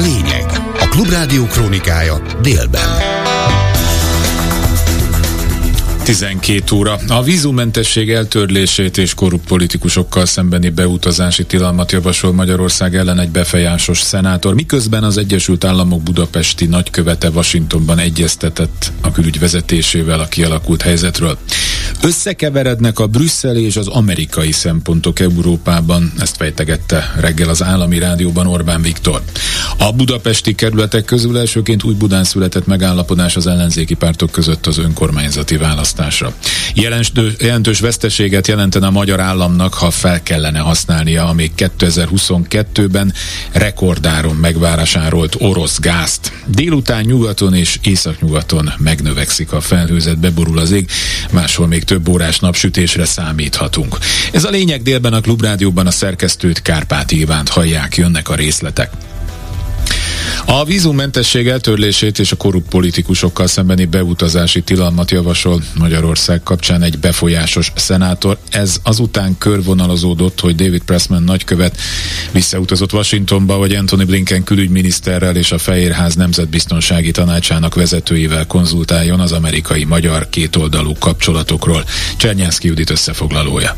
lényeg. A Klubrádió krónikája délben. 12 óra. A vízumentesség eltörlését és korrupt politikusokkal szembeni beutazási tilalmat javasol Magyarország ellen egy befolyásos szenátor, miközben az Egyesült Államok budapesti nagykövete Washingtonban egyeztetett a külügy vezetésével a kialakult helyzetről. Összekeverednek a brüsszeli és az amerikai szempontok Európában, ezt fejtegette reggel az állami rádióban Orbán Viktor. A budapesti kerületek közül elsőként új Budán született megállapodás az ellenzéki pártok között az önkormányzati választásra. Jelentős, jelentős veszteséget jelentene a magyar államnak, ha fel kellene használnia a még 2022-ben rekordáron megvárasárolt orosz gázt. Délután nyugaton és északnyugaton megnövekszik a felhőzet, beborul az ég, máshol még több órás napsütésre számíthatunk. Ez a lényeg délben a Klubrádióban a szerkesztőt Kárpát Ivánt hallják, jönnek a részletek. A vízummentesség eltörlését és a korrupt politikusokkal szembeni beutazási tilalmat javasol Magyarország kapcsán egy befolyásos szenátor. Ez azután körvonalazódott, hogy David Pressman nagykövet visszautazott Washingtonba, hogy Anthony Blinken külügyminiszterrel és a Fehérház nemzetbiztonsági tanácsának vezetőivel konzultáljon az amerikai-magyar kétoldalú kapcsolatokról. Csernyánszki Judit összefoglalója.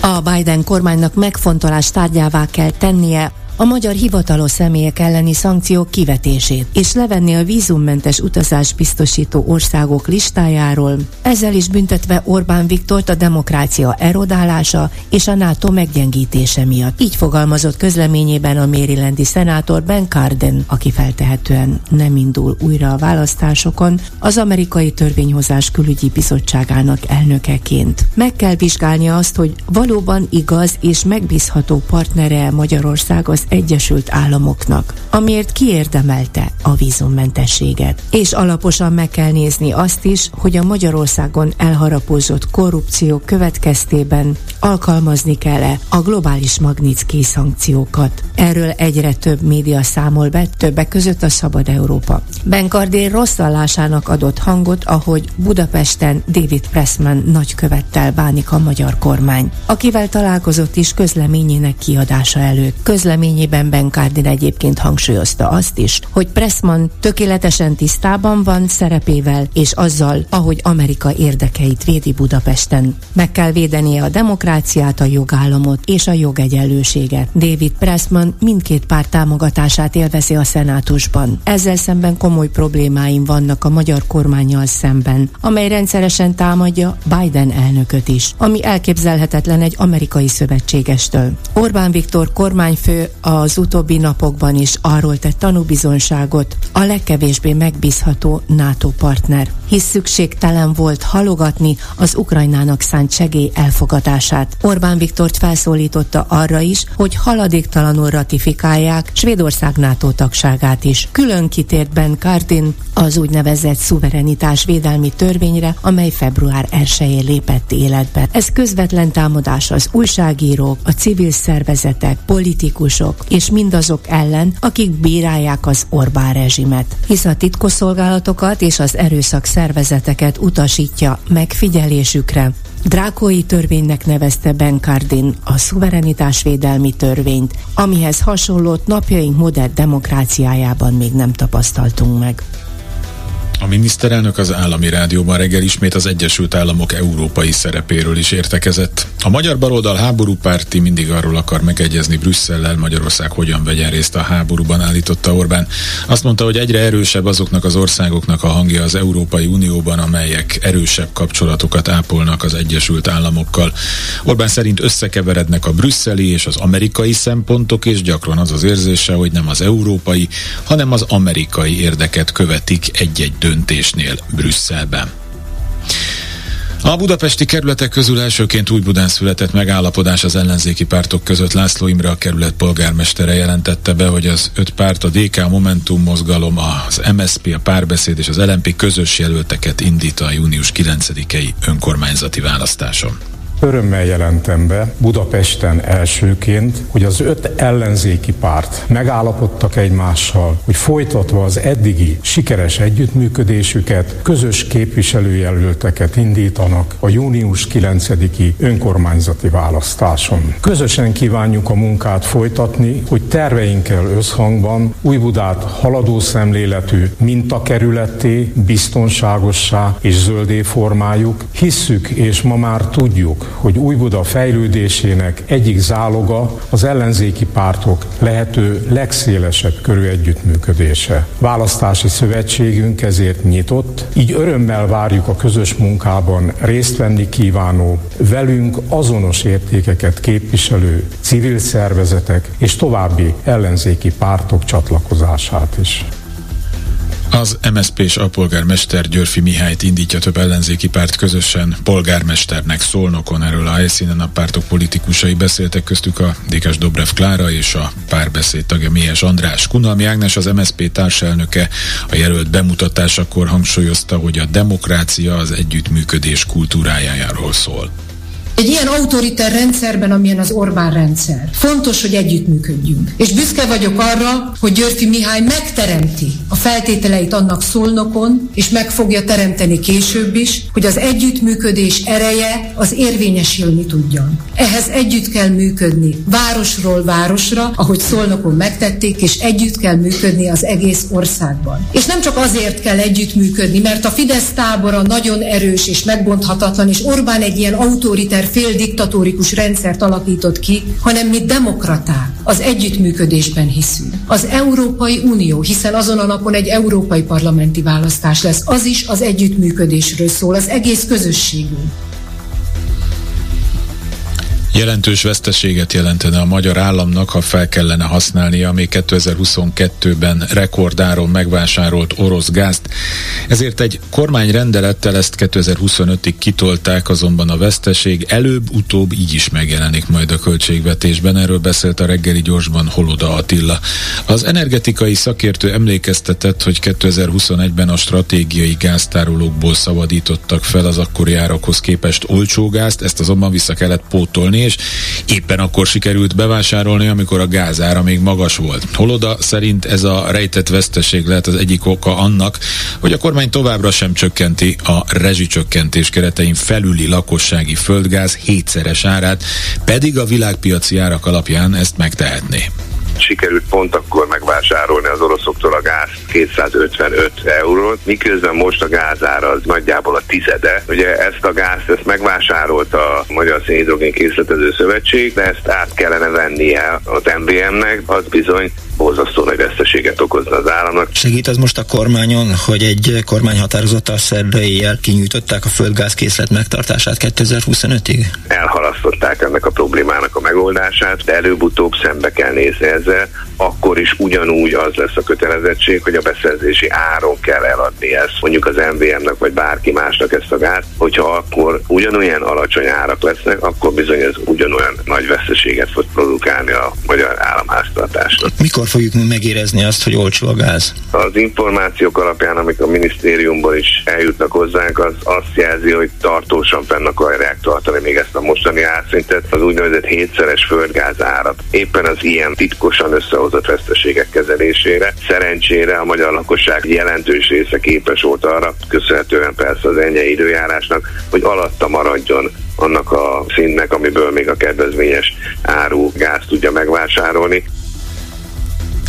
A Biden kormánynak megfontolás tárgyává kell tennie a magyar hivatalos személyek elleni szankciók kivetését, és levenni a vízummentes utazás biztosító országok listájáról, ezzel is büntetve Orbán Viktort a demokrácia erodálása és a NATO meggyengítése miatt. Így fogalmazott közleményében a Marylandi szenátor Ben Carden, aki feltehetően nem indul újra a választásokon, az amerikai törvényhozás külügyi bizottságának elnökeként. Meg kell vizsgálnia azt, hogy valóban igaz és megbízható partnere Magyarország az Egyesült Államoknak, amiért kiérdemelte a vízummentességet. És alaposan meg kell nézni azt is, hogy a Magyarországon elharapózott korrupció következtében alkalmazni kell-e a globális Magnitsky szankciókat. Erről egyre több média számol be, többek között a Szabad Európa. Benkardé rossz vallásának adott hangot, ahogy Budapesten David Pressman nagykövettel bánik a magyar kormány, akivel találkozott is közleményének kiadása előtt. Közlemény véleményében Ben Cardin egyébként hangsúlyozta azt is, hogy Pressman tökéletesen tisztában van szerepével, és azzal, ahogy Amerika érdekeit védi Budapesten. Meg kell védenie a demokráciát, a jogállamot és a jogegyenlőséget. David Pressman mindkét párt támogatását élvezi a szenátusban. Ezzel szemben komoly problémáim vannak a magyar kormányjal szemben, amely rendszeresen támadja Biden elnököt is, ami elképzelhetetlen egy amerikai szövetségestől. Orbán Viktor kormányfő az utóbbi napokban is arról tett tanúbizonságot a legkevésbé megbízható NATO partner, hisz szükségtelen volt halogatni az Ukrajnának szánt segély elfogadását. Orbán Viktort felszólította arra is, hogy haladéktalanul ratifikálják Svédország NATO tagságát is. Külön kitért Ben Cardin az úgynevezett szuverenitás védelmi törvényre, amely február 1-én lépett életbe. Ez közvetlen támadás az újságírók, a civil szervezetek, politikusok, és mindazok ellen, akik bírálják az Orbán rezsimet. Hisz a titkosszolgálatokat és az erőszak szervezeteket utasítja megfigyelésükre, Drákói törvénynek nevezte Ben Cardin a szuverenitásvédelmi törvényt, amihez hasonlót napjaink modern demokráciájában még nem tapasztaltunk meg. A miniszterelnök az állami rádióban reggel ismét az Egyesült Államok európai szerepéről is értekezett. A magyar baloldal háborúpárti mindig arról akar megegyezni Brüsszellel, Magyarország hogyan vegyen részt a háborúban, állította Orbán. Azt mondta, hogy egyre erősebb azoknak az országoknak a hangja az Európai Unióban, amelyek erősebb kapcsolatokat ápolnak az Egyesült Államokkal. Orbán szerint összekeverednek a brüsszeli és az amerikai szempontok, és gyakran az az érzése, hogy nem az európai, hanem az amerikai érdeket követik egy-egy döntésnél Brüsszelben. A budapesti kerületek közül elsőként úgy Budán született megállapodás az ellenzéki pártok között. László Imre a kerület polgármestere jelentette be, hogy az öt párt, a DK Momentum mozgalom, az MSP, a Párbeszéd és az LMP közös jelölteket indít a június 9-i önkormányzati választáson. Örömmel jelentem be Budapesten elsőként, hogy az öt ellenzéki párt megállapodtak egymással, hogy folytatva az eddigi sikeres együttműködésüket, közös képviselőjelölteket indítanak a június 9-i önkormányzati választáson. Közösen kívánjuk a munkát folytatni, hogy terveinkkel összhangban Újbudát haladó szemléletű mintakerületté, biztonságossá és zöldé formáljuk. Hisszük és ma már tudjuk, hogy Újbuda fejlődésének egyik záloga az ellenzéki pártok lehető legszélesebb körű együttműködése. Választási szövetségünk ezért nyitott, így örömmel várjuk a közös munkában részt venni kívánó, velünk azonos értékeket képviselő civil szervezetek és további ellenzéki pártok csatlakozását is. Az MSZP és a polgármester Györfi Mihályt indítja több ellenzéki párt közösen polgármesternek Szolnokon. Erről a helyszínen a pártok politikusai beszéltek köztük a Dékes Dobrev Klára és a párbeszéd tagja Mihes András. Kunalmi Ágnes az MSZP társelnöke a jelölt bemutatásakor hangsúlyozta, hogy a demokrácia az együttműködés kultúrájáról szól. Egy ilyen autoriter rendszerben, amilyen az Orbán rendszer, fontos, hogy együttműködjünk. És büszke vagyok arra, hogy Györfi Mihály megteremti a feltételeit annak szolnokon, és meg fogja teremteni később is, hogy az együttműködés ereje az érvényesülni tudjon. Ehhez együtt kell működni, városról városra, ahogy szolnokon megtették, és együtt kell működni az egész országban. És nem csak azért kell együttműködni, mert a Fidesz tábora nagyon erős és megbonthatatlan, és Orbán egy ilyen autoriter fél diktatórikus rendszert alakított ki, hanem mi demokraták az együttműködésben hiszünk. Az Európai Unió, hiszen azon a napon egy európai parlamenti választás lesz, az is az együttműködésről szól, az egész közösségünk. Jelentős veszteséget jelentene a magyar államnak, ha fel kellene használnia még 2022-ben rekordáron megvásárolt orosz gázt. Ezért egy kormányrendelettel ezt 2025-ig kitolták, azonban a veszteség előbb-utóbb így is megjelenik majd a költségvetésben. Erről beszélt a reggeli gyorsban Holoda Attila. Az energetikai szakértő emlékeztetett, hogy 2021-ben a stratégiai gáztárolókból szabadítottak fel az akkori árakhoz képest olcsó gázt, ezt azonban vissza kellett pótolni, és éppen akkor sikerült bevásárolni, amikor a gázára még magas volt. Holoda szerint ez a rejtett veszteség lehet az egyik oka annak, hogy a kormány továbbra sem csökkenti a rezsicsökkentés keretein felüli lakossági földgáz hétszeres árát, pedig a világpiaci árak alapján ezt megtehetné sikerült pont akkor megvásárolni az oroszoktól a gáz 255 eurót, miközben most a gázára az nagyjából a tizede. Ugye ezt a gázt ezt megvásárolta a Magyar Szénhidrogén Készletező Szövetség, de ezt át kellene vennie az MVM-nek, az bizony borzasztó nagy veszteséget okozna az államnak. Segít az most a kormányon, hogy egy kormányhatározattal szerda éjjel kinyújtották a földgázkészlet megtartását 2025-ig? Elhalasztották ennek a problémának a megoldását, de előbb-utóbb szembe kell nézni ezzel, akkor is ugyanúgy az lesz a kötelezettség, hogy a beszerzési áron kell eladni ezt, mondjuk az MVM-nak vagy bárki másnak ezt a gázt, hogyha akkor ugyanolyan alacsony árak lesznek, akkor bizony ez ugyanolyan nagy veszteséget fog produkálni a magyar államháztartásnak. Mikor fogjuk megérezni azt, hogy olcsó a gáz? Az információk alapján, amik a minisztériumból is eljutnak hozzánk, az azt jelzi, hogy tartósan fenn akarják tartani még ezt a mostani árszintet, az úgynevezett hétszeres földgáz árat. Éppen az ilyen titkosan összehozott veszteségek kezelésére. Szerencsére a magyar lakosság jelentős része képes volt arra, köszönhetően persze az ennyi időjárásnak, hogy alatta maradjon annak a színnek, amiből még a kedvezményes áru gáz tudja megvásárolni.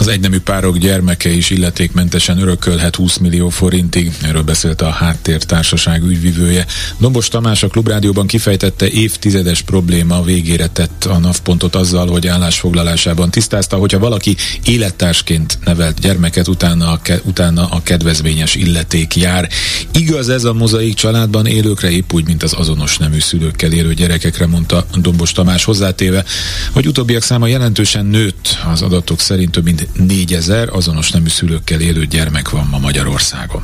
Az egynemű párok gyermeke is illetékmentesen örökölhet 20 millió forintig, erről beszélt a háttértársaság ügyvivője. Dombos Tamás a Klubrádióban kifejtette évtizedes probléma végére tett a nappontot azzal, hogy állásfoglalásában tisztázta, hogyha valaki élettársként nevelt gyermeket, utána a, ke- utána a kedvezményes illeték jár. Igaz ez a mozaik családban élőkre épp úgy, mint az azonos nemű szülőkkel élő gyerekekre, mondta Dombos Tamás hozzátéve, hogy utóbbiak száma jelentősen nőtt az adatok szerint több mint 4000 azonos nemű szülőkkel élő gyermek van ma Magyarországon.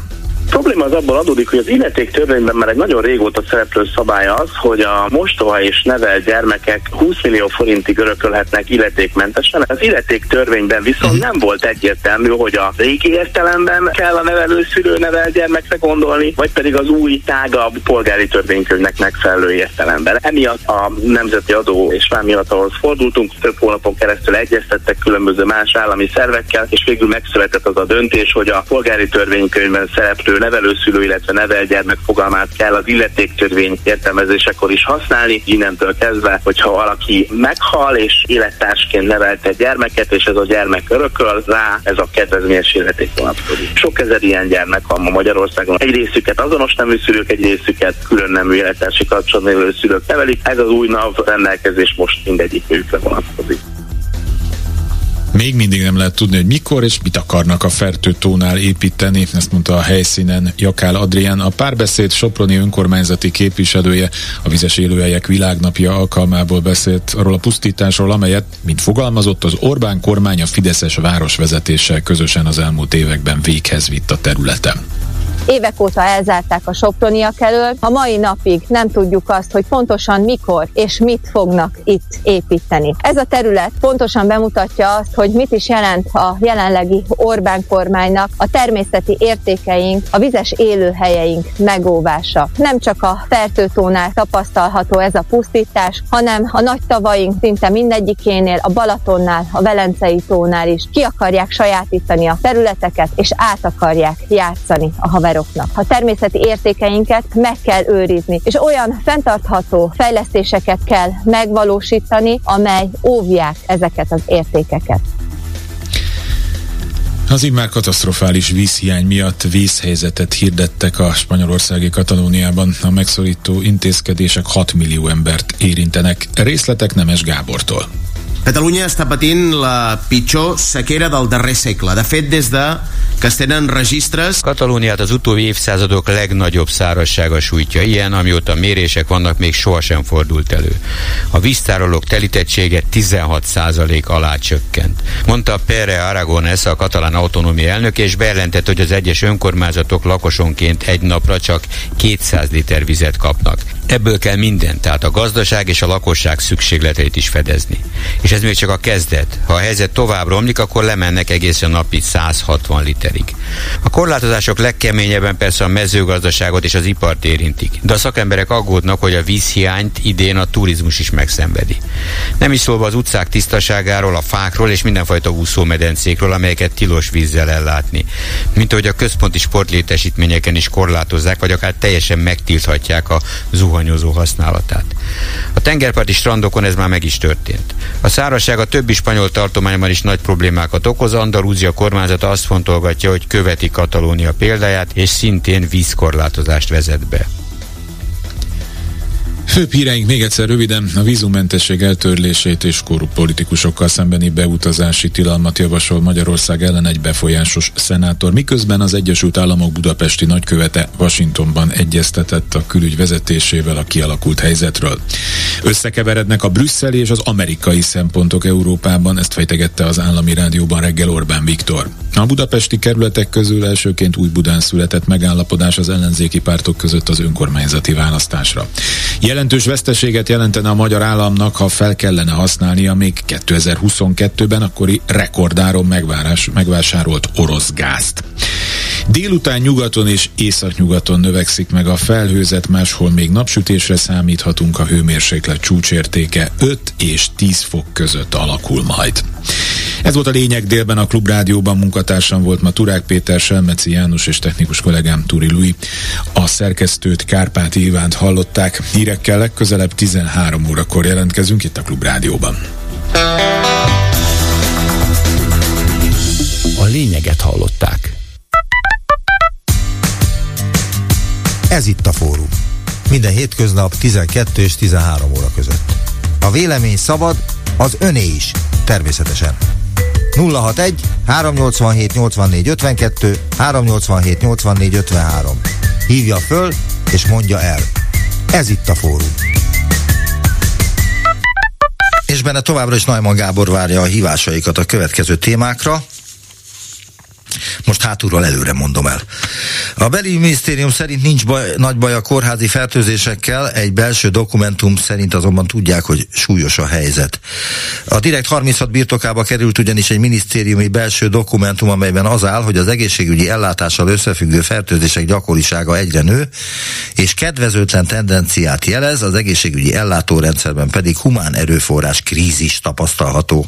Probléma az abból adódik, hogy az illeték törvényben már egy nagyon régóta szereplő szabály az, hogy a mostoha és nevel gyermekek 20 millió forintig örökölhetnek illetékmentesen. Az illeték törvényben viszont nem volt egyértelmű, hogy a régi értelemben kell a nevelőszülő nevel gyermekre gondolni, vagy pedig az új tágabb polgári törvénykönyvnek megfelelő értelemben. Emiatt a Nemzeti Adó és Vámhivatalhoz fordultunk, több hónapon keresztül egyeztettek különböző más állami szervekkel, és végül megszületett az a döntés, hogy a polgári törvénykönyvben szereplő nevelőszülő, illetve nevelgyermek fogalmát kell az illetéktörvény értelmezésekor is használni. Innentől kezdve, hogyha valaki meghal és élettársként nevelte gyermeket, és ez a gyermek örököl, rá ez a kedvezményes illeték vonatkozik. Sok ezer ilyen gyermek van ma Magyarországon. Egy részüket azonos nemű szülők, egy részüket külön nemű élettársi kapcsolatban élő szülők nevelik. Ez az új NAV rendelkezés most mindegyik őkre vonatkozik. Még mindig nem lehet tudni, hogy mikor és mit akarnak a fertőtónál építeni, ezt mondta a helyszínen Jakál Adrián, a párbeszéd Soproni önkormányzati képviselője a Vizes Élőhelyek Világnapja alkalmából beszélt arról a pusztításról, amelyet, mint fogalmazott, az Orbán kormány a Fideszes városvezetéssel közösen az elmúlt években véghez vitt a területen. Évek óta elzárták a soproniak elől. A mai napig nem tudjuk azt, hogy pontosan mikor és mit fognak itt építeni. Ez a terület pontosan bemutatja azt, hogy mit is jelent a jelenlegi Orbán kormánynak a természeti értékeink, a vizes élőhelyeink megóvása. Nem csak a Fertőtónál tapasztalható ez a pusztítás, hanem a nagy tavaink szinte mindegyikénél, a Balatonnál, a Velencei tónál is ki akarják sajátítani a területeket, és át akarják játszani a haver haveroknak. A természeti értékeinket meg kell őrizni, és olyan fenntartható fejlesztéseket kell megvalósítani, amely óvják ezeket az értékeket. Az immár katasztrofális vízhiány miatt vízhelyzetet hirdettek a spanyolországi Katalóniában. A megszorító intézkedések 6 millió embert érintenek. Részletek Nemes Gábortól. Catalunya està patint la pitjor sequera del darrer segle. De fet, des de que es tenen registres... Katalóniát az utóbbi évszázadok legnagyobb szárazsága sújtja. Ilyen, amióta mérések vannak, még sohasem fordult elő. A víztárolók telítettsége 16% alá csökkent. Mondta Pere Aragones, a katalán autonómia elnök, és bejelentett, hogy az egyes önkormányzatok lakosonként egy napra csak 200 liter vizet kapnak. Ebből kell minden, tehát a gazdaság és a lakosság szükségleteit is fedezni. És ez még csak a kezdet. Ha a helyzet tovább romlik, akkor lemennek egészen napi 160 literig. A korlátozások legkeményebben persze a mezőgazdaságot és az ipart érintik, de a szakemberek aggódnak, hogy a vízhiányt idén a turizmus is megszenvedi. Nem is szólva az utcák tisztaságáról, a fákról és mindenfajta úszómedencékről, amelyeket tilos vízzel ellátni. Mint ahogy a központi sportlétesítményeken is korlátozzák, vagy akár teljesen megtilthatják a zuhanyozó használatát. A tengerparti strandokon ez már meg is történt. A szárazság a többi spanyol tartományban is nagy problémákat okoz. Andalúzia kormányzata azt fontolgatja, hogy követi Katalónia példáját, és szintén vízkorlátozást vezet be. Főbb híreink még egyszer röviden a vízummentesség eltörlését és korrupt politikusokkal szembeni beutazási tilalmat javasol Magyarország ellen egy befolyásos szenátor, miközben az Egyesült Államok budapesti nagykövete Washingtonban egyeztetett a külügy vezetésével a kialakult helyzetről. Összekeverednek a brüsszeli és az amerikai szempontok Európában, ezt fejtegette az állami rádióban reggel Orbán Viktor. A budapesti kerületek közül elsőként új Budán született megállapodás az ellenzéki pártok között az önkormányzati választásra. Jelentős veszteséget jelentene a magyar államnak, ha fel kellene használnia még 2022-ben akkori rekordáron megvárás, megvásárolt orosz gázt. Délután nyugaton és északnyugaton növekszik meg a felhőzet, máshol még napsütésre számíthatunk, a hőmérséklet csúcsértéke 5 és 10 fok között alakul majd. Ez volt a lényeg délben a Klubrádióban munkatársam volt ma Turák Péter, Selmeci János és technikus kollégám Turi Lui. A szerkesztőt Kárpáti Ivánt hallották. Hírekkel legközelebb 13 órakor jelentkezünk itt a Klubrádióban. A lényeget hallották. Ez itt a fórum. Minden hétköznap 12 és 13 óra között. A vélemény szabad, az öné is, természetesen. 061 387 84 52 387 84 53. Hívja föl és mondja el. Ez itt a fórum. És benne továbbra is Najman Gábor várja a hívásaikat a következő témákra. Most hátulról előre mondom el. A belügyminisztérium szerint nincs baj, nagy baj a kórházi fertőzésekkel, egy belső dokumentum szerint azonban tudják, hogy súlyos a helyzet. A direkt 36 birtokába került ugyanis egy minisztériumi belső dokumentum, amelyben az áll, hogy az egészségügyi ellátással összefüggő fertőzések gyakorisága egyre nő, és kedvezőtlen tendenciát jelez, az egészségügyi ellátórendszerben pedig humán erőforrás krízis tapasztalható.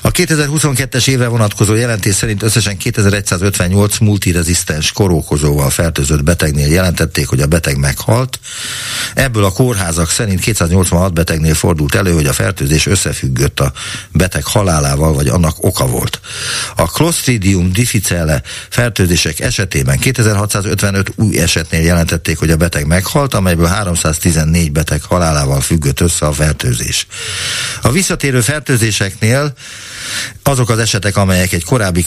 A 2022-es évre vonatkozó jelentés szerint összesen 2158 multirezisztens korókozóval fertőzött betegnél jelentették, hogy a beteg meghalt. Ebből a kórházak szerint 286 betegnél fordult elő, hogy a fertőzés összefüggött a beteg halálával, vagy annak oka volt. A Clostridium difficile fertőzések esetében 2655 új esetnél jelentették, hogy a beteg meghalt, amelyből 314 beteg halálával függött össze a fertőzés. A visszatérő fertőzéseknél azok az esetek, amelyek egy korábbi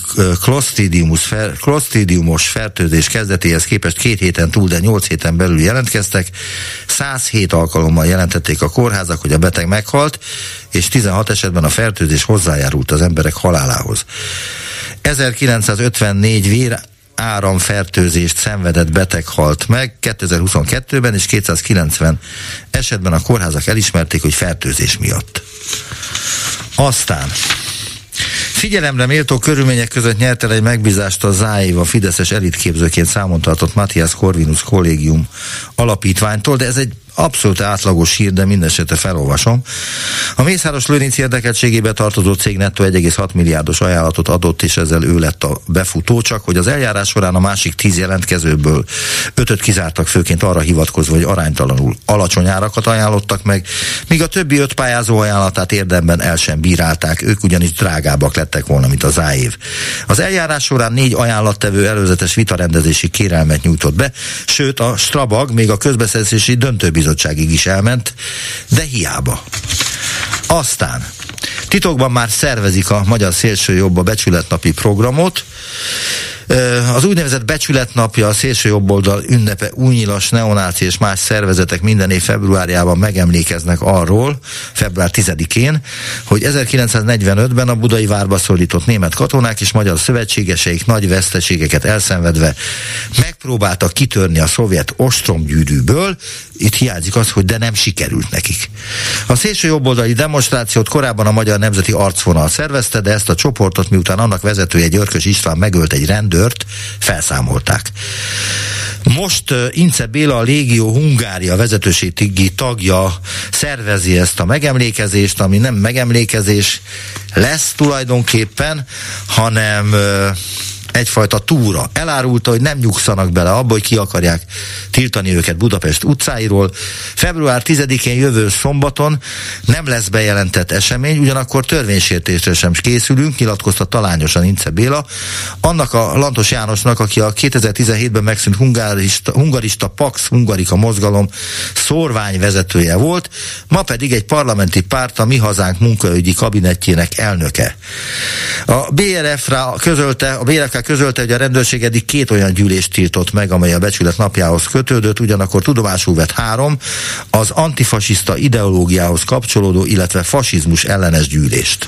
klostridiumos fertőzés kezdetéhez képest két héten túl, de nyolc héten belül jelentkeztek, 107 alkalommal jelentették a kórházak, hogy a beteg meghalt, és 16 esetben a fertőzés hozzájárult az emberek halálához. 1954 vér áramfertőzést szenvedett beteg halt meg 2022-ben, és 290 esetben a kórházak elismerték, hogy fertőzés miatt. Aztán Figyelemre méltó körülmények között nyert el egy megbízást a ZÁIV, a Fideszes elitképzőként számon tartott Matthias Corvinus kollégium alapítványtól, de ez egy abszolút átlagos hír, de minden felolvasom. A Mészáros Lőrinc érdekeltségébe tartozó cég nettó 1,6 milliárdos ajánlatot adott, és ezzel ő lett a befutó, csak hogy az eljárás során a másik tíz jelentkezőből ötöt kizártak, főként arra hivatkozva, hogy aránytalanul alacsony árakat ajánlottak meg, míg a többi öt pályázó ajánlatát érdemben el sem bírálták, ők ugyanis drágábbak lettek volna, mint az áév. Az eljárás során négy ajánlattevő előzetes vitarendezési kérelmet nyújtott be, sőt a Strabag még a közbeszerzési döntőbizottság bizottságig is elment, de hiába. Aztán titokban már szervezik a Magyar Szélső Jobb a Becsületnapi programot, az úgynevezett becsületnapja, a szélső jobboldal ünnepe újnyilas, neonáci és más szervezetek minden év februárjában megemlékeznek arról, február 10-én, hogy 1945-ben a budai várba szólított német katonák és magyar szövetségeseik nagy veszteségeket elszenvedve megpróbáltak kitörni a szovjet ostromgyűrűből, itt hiányzik az, hogy de nem sikerült nekik. A szélső jobboldali demonstrációt korábban a Magyar Nemzeti Arcvonal szervezte, de ezt a csoportot miután annak vezetője Györkös István megölt egy rendőrt, felszámolták. Most uh, Ince Béla, a Légió Hungária vezetőségi tagja szervezi ezt a megemlékezést, ami nem megemlékezés lesz tulajdonképpen, hanem uh, egyfajta túra. Elárulta, hogy nem nyugszanak bele abba, hogy ki akarják tiltani őket Budapest utcáiról. Február 10-én jövő szombaton nem lesz bejelentett esemény, ugyanakkor törvénysértésre sem készülünk, nyilatkozta talányosan Ince Béla. Annak a Lantos Jánosnak, aki a 2017-ben megszűnt hungarista, hungarista Pax Hungarika mozgalom szorvány vezetője volt, ma pedig egy parlamenti párt a Mi Hazánk munkaügyi kabinetjének elnöke. A BRF közölte, a BRF közölte, hogy a rendőrség eddig két olyan gyűlést tiltott meg, amely a becsület napjához kötődött, ugyanakkor tudomásul vett három, az antifasiszta ideológiához kapcsolódó, illetve fasizmus ellenes gyűlést.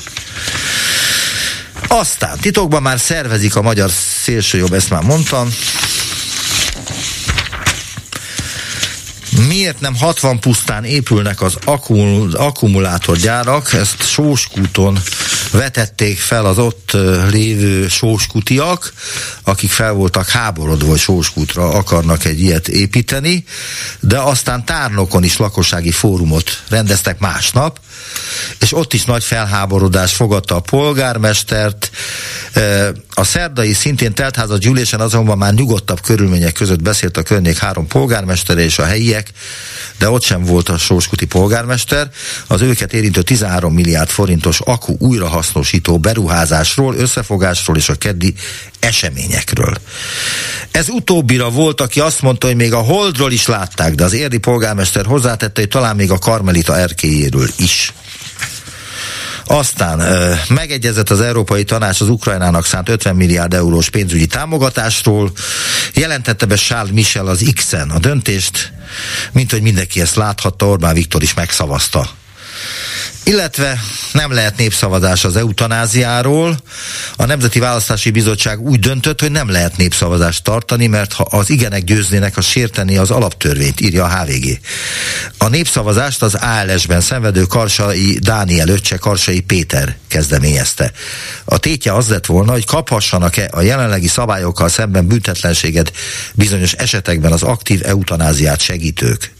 Aztán titokban már szervezik a magyar szélsőjobb, ezt már mondtam, Miért nem 60 pusztán épülnek az akkumulátorgyárak? Ezt Sóskúton vetették fel az ott lévő sóskutiak, akik fel voltak háborodva, hogy sóskútra akarnak egy ilyet építeni, de aztán tárnokon is lakossági fórumot rendeztek másnap, és ott is nagy felháborodás fogadta a polgármestert. A szerdai szintén teltházas gyűlésen azonban már nyugodtabb körülmények között beszélt a környék három polgármestere és a helyiek, de ott sem volt a sóskuti polgármester. Az őket érintő 13 milliárd forintos akku újrahasznosító beruházásról, összefogásról és a keddi eseményekről. Ez utóbbira volt, aki azt mondta, hogy még a Holdról is látták, de az érdi polgármester hozzátette, hogy talán még a Karmelita erkéjéről is. Aztán megegyezett az Európai Tanács az Ukrajnának szánt 50 milliárd eurós pénzügyi támogatásról, jelentette be Charles Michel az X-en a döntést, mint hogy mindenki ezt láthatta, Orbán Viktor is megszavazta. Illetve nem lehet népszavazás az eutanáziáról. A Nemzeti Választási Bizottság úgy döntött, hogy nem lehet népszavazást tartani, mert ha az igenek győznének, az sérteni az alaptörvényt, írja a HVG. A népszavazást az ALS-ben szenvedő Karsai Dániel öccse Karsai Péter kezdeményezte. A tétje az lett volna, hogy kaphassanak-e a jelenlegi szabályokkal szemben büntetlenséget bizonyos esetekben az aktív eutanáziát segítők.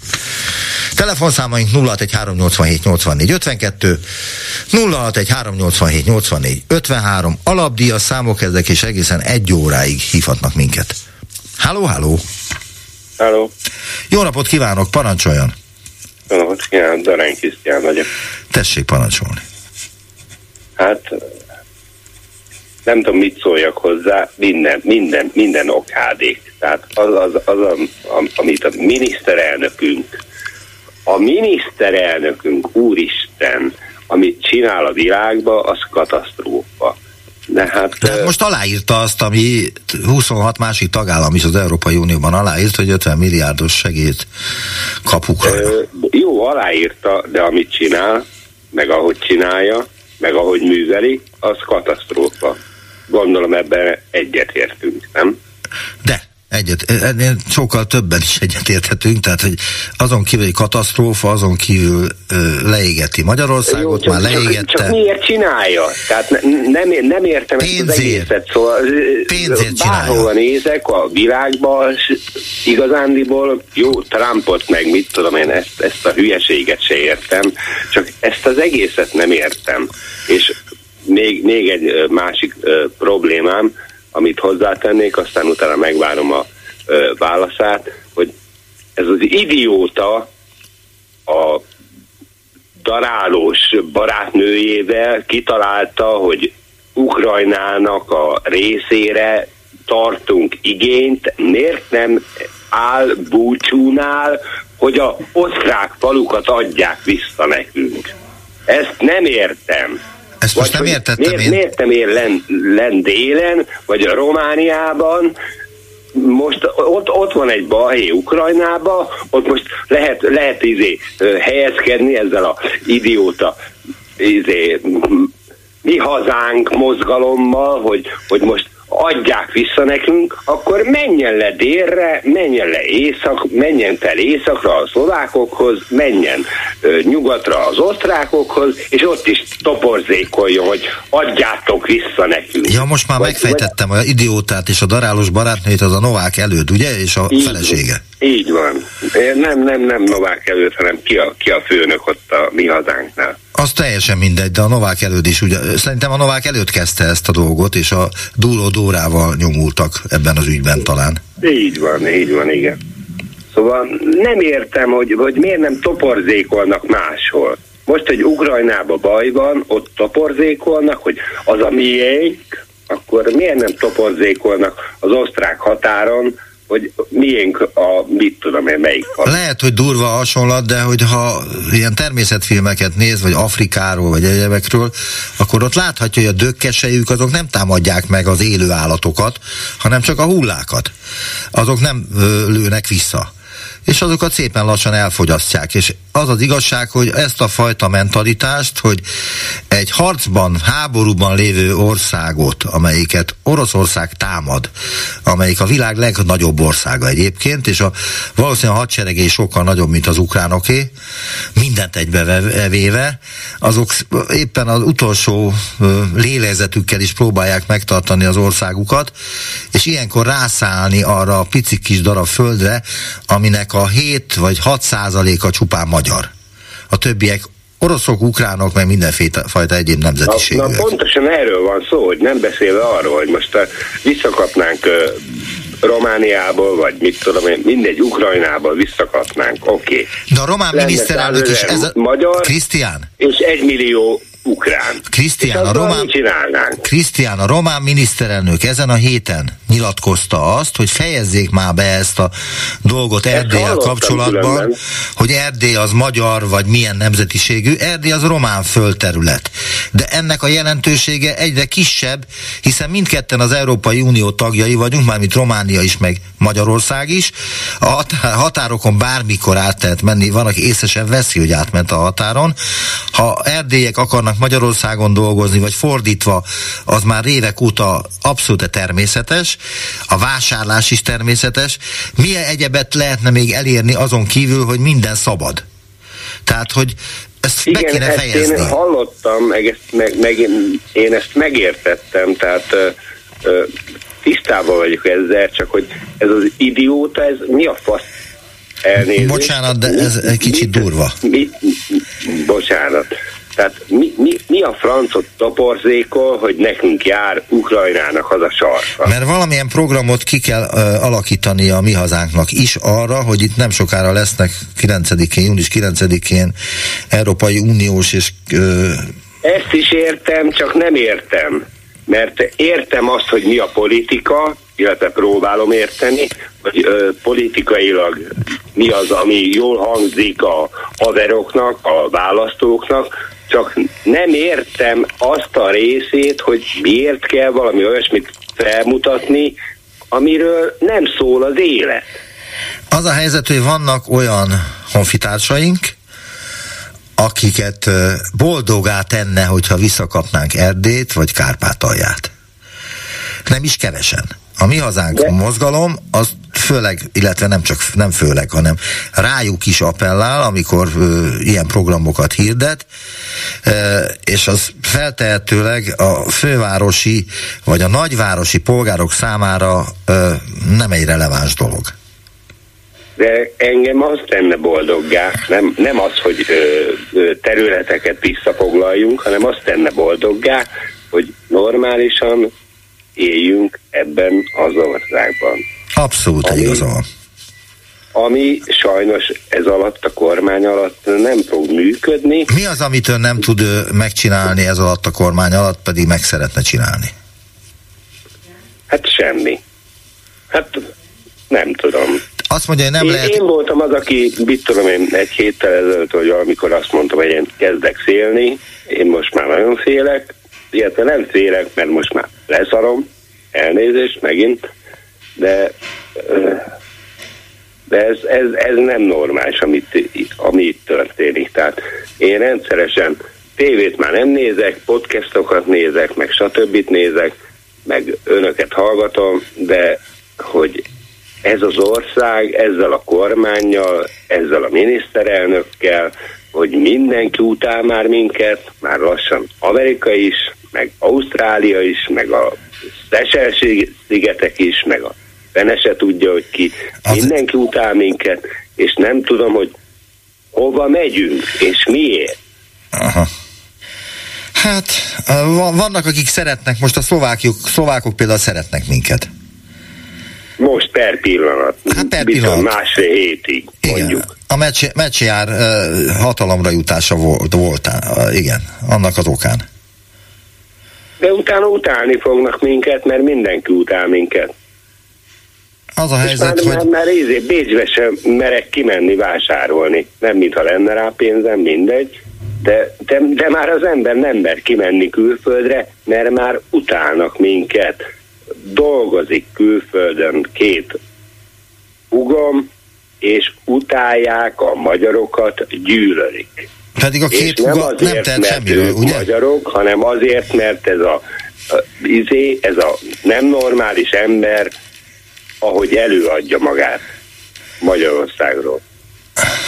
Telefonszámaink 061387 84 52, 061387 84 53, alapdíjas számok ezek, és egészen egy óráig hívhatnak minket. Háló, háló! Háló! Jó napot kívánok, parancsoljon! Jó napot kívánok, Darány Krisztián vagyok. Tessék parancsolni. Hát nem tudom, mit szóljak hozzá, minden, minden, minden okádék. Tehát az, az, az a, amit a miniszterelnökünk, a miniszterelnökünk, úristen, amit csinál a világba, az katasztrófa. De hát, De most aláírta azt, ami 26 másik tagállam is az Európai Unióban aláírt, hogy 50 milliárdos segít kap Ukrajna. Jó, aláírta, de amit csinál, meg ahogy csinálja, meg ahogy műveli, az katasztrófa. Gondolom ebben egyetértünk, nem? De, egyet, ennél sokkal többen is egyetérthetünk, tehát hogy azon kívül egy katasztrófa, azon kívül ö, leégeti Magyarországot, Jó, csak, már leégette. Csak, csak miért csinálja? Tehát ne, nem, nem értem Pénzért. ezt az egészet, szóval Pénzért bárhol nézek a világban, igazándiból jó, Trumpot meg mit tudom én, ezt, ezt a hülyeséget se értem, csak ezt az egészet nem értem. És még, még egy másik problémám, amit hozzátennék, aztán utána megvárom a válaszát, hogy ez az idióta a darálós barátnőjével kitalálta, hogy Ukrajnának a részére tartunk igényt, miért nem áll búcsúnál, hogy a osztrák falukat adják vissza nekünk. Ezt nem értem. Ezt most nem értettem miért, én. Miért nem ér len, len délen, vagy a Romániában, most ott, ott van egy balhé Ukrajnába, ott most lehet, lehet izé, helyezkedni ezzel a idióta izé, mi hazánk mozgalommal, hogy, hogy most adják vissza nekünk, akkor menjen le délre, menjen le észak, menjen fel északra a szlovákokhoz, menjen ö, nyugatra az osztrákokhoz, és ott is toporzékoljon, hogy adjátok vissza nekünk. Ja, most már vagy, megfejtettem, vagy... a idiótát és a darálós barátnőt az a Novák előtt, ugye? És a így, felesége. Így van. Nem, nem, nem Novák előtt, hanem ki a, ki a főnök ott a mi hazánknál. Az teljesen mindegy, de a Novák előtt is, ugye, szerintem a Novák előtt kezdte ezt a dolgot, és a Dúró Dórával nyomultak ebben az ügyben talán. Így van, így van, igen. Szóval nem értem, hogy, hogy miért nem toporzékolnak máshol. Most, hogy Ukrajnába baj van, ott toporzékolnak, hogy az a miénk, akkor miért nem toporzékolnak az osztrák határon, hogy miénk a, mit tudom én, melyik van. Lehet, hogy durva hasonlat, de hogyha ilyen természetfilmeket néz, vagy Afrikáról, vagy egyebekről, akkor ott láthatja, hogy a dökkesejük azok nem támadják meg az élő állatokat, hanem csak a hullákat. Azok nem ö, lőnek vissza és azokat szépen lassan elfogyasztják. És az az igazság, hogy ezt a fajta mentalitást, hogy egy harcban, háborúban lévő országot, amelyiket Oroszország támad, amelyik a világ legnagyobb országa egyébként, és a valószínűleg a hadseregé sokkal nagyobb, mint az ukránoké, mindent egybevéve, azok éppen az utolsó lélezetükkel is próbálják megtartani az országukat, és ilyenkor rászállni arra a pici kis darab földre, aminek a 7 vagy 6 százaléka csupán magyar. A többiek oroszok, ukránok, meg mindenfajta egyéb nemzetiségűek. Na, na pontosan erről van szó, hogy nem beszélve arról, hogy most visszakapnánk uh, Romániából, vagy mit tudom én, mindegy, Ukrajnából visszakapnánk, oké. Okay. De a román miniszterelnök is ez a... Magyar, Krisztián? És egy millió ukrán. Krisztián, a román, Krisztián, a román miniszterelnök ezen a héten nyilatkozta azt, hogy fejezzék már be ezt a dolgot Erdélyel kapcsolatban, különben. hogy Erdély az magyar, vagy milyen nemzetiségű, Erdély az román földterület. De ennek a jelentősége egyre kisebb, hiszen mindketten az Európai Unió tagjai vagyunk, mármint Románia is, meg Magyarország is. A határokon bármikor át lehet menni, van, aki észesen veszi, hogy átment a határon. Ha erdélyek akarnak Magyarországon dolgozni, vagy fordítva, az már évek óta abszolút természetes, a vásárlás is természetes. Milyen egyebet lehetne még elérni azon kívül, hogy minden szabad? Tehát, hogy ezt Igen, be kéne ezt fejezni. én hallottam, meg, ezt, meg, meg én, én ezt megértettem, tehát ö, ö, tisztában vagyok ezzel, csak hogy ez az idióta, ez mi a fasz elnézést? Bocsánat, de ez egy kicsit durva. Mi, bocsánat. Tehát mi, mi, mi a francot toporzékol, hogy nekünk jár Ukrajnának az a sarka? Mert valamilyen programot ki kell uh, alakítani a mi hazánknak is arra, hogy itt nem sokára lesznek 9-én, június 9-én Európai Uniós és... Uh, Ezt is értem, csak nem értem. Mert értem azt, hogy mi a politika, illetve próbálom érteni, hogy ö, politikailag mi az, ami jól hangzik a haveroknak, a választóknak, csak nem értem azt a részét, hogy miért kell valami olyasmit felmutatni, amiről nem szól az élet. Az a helyzet, hogy vannak olyan honfitársaink, akiket boldogá tenne, hogyha visszakapnánk Erdét vagy Kárpátalját. Nem is kevesen. A mi hazánk De... mozgalom, az főleg, illetve nem csak nem főleg, hanem rájuk is appellál, amikor ö, ilyen programokat hirdet, ö, és az feltehetőleg a fővárosi vagy a nagyvárosi polgárok számára ö, nem egy releváns dolog. De engem az tenne boldoggá, nem, nem az, hogy ö, ö, területeket visszafoglaljunk, hanem azt tenne boldoggá, hogy normálisan éljünk ebben az országban. Abszolút ami, igaza van. Ami sajnos ez alatt a kormány alatt nem fog működni. Mi az, amit ön nem tud megcsinálni ez alatt a kormány alatt, pedig meg szeretne csinálni? Hát semmi. Hát nem tudom. Azt mondja, hogy nem én, lehet... Én voltam az, aki, mit tudom én, egy héttel ezelőtt, hogy amikor azt mondtam, hogy én kezdek félni, én most már nagyon félek, illetve nem félek, mert most már leszarom, elnézést megint, de, de ez, ez, ez nem normális, amit, ami itt történik. Tehát én rendszeresen tévét már nem nézek, podcastokat nézek, meg stb. nézek, meg önöket hallgatom, de hogy ez az ország ezzel a kormányjal, ezzel a miniszterelnökkel, hogy mindenki utál már minket, már lassan Amerika is, meg Ausztrália is, meg a Seychelles-szigetek is, meg a fene se tudja, hogy ki. Az... Mindenki utál minket, és nem tudom, hogy hova megyünk, és miért. Aha. Hát, vannak, akik szeretnek, most a szlovákok, szlovákok például szeretnek minket. Most per pillanat. Hát per pillanat. másfél hétig, mondjuk. Igen. A Mecsiár uh, hatalomra jutása volt, volt, uh, igen, annak az okán. De utána utálni fognak minket, mert mindenki utál minket. Az a helyzet, már, hogy... Már, már ízé, Bécsbe sem merek kimenni vásárolni. Nem, mintha lenne rá pénzem, mindegy. De, de, de már az ember nem mer kimenni külföldre, mert már utálnak minket. Dolgozik külföldön két ugom, és utálják a magyarokat, gyűlölik. Pedig a két nem, azért, nem tehet semmiről, ugye? magyarok, hanem azért, mert ez a, a izé, ez a nem normális ember, ahogy előadja magát Magyarországról.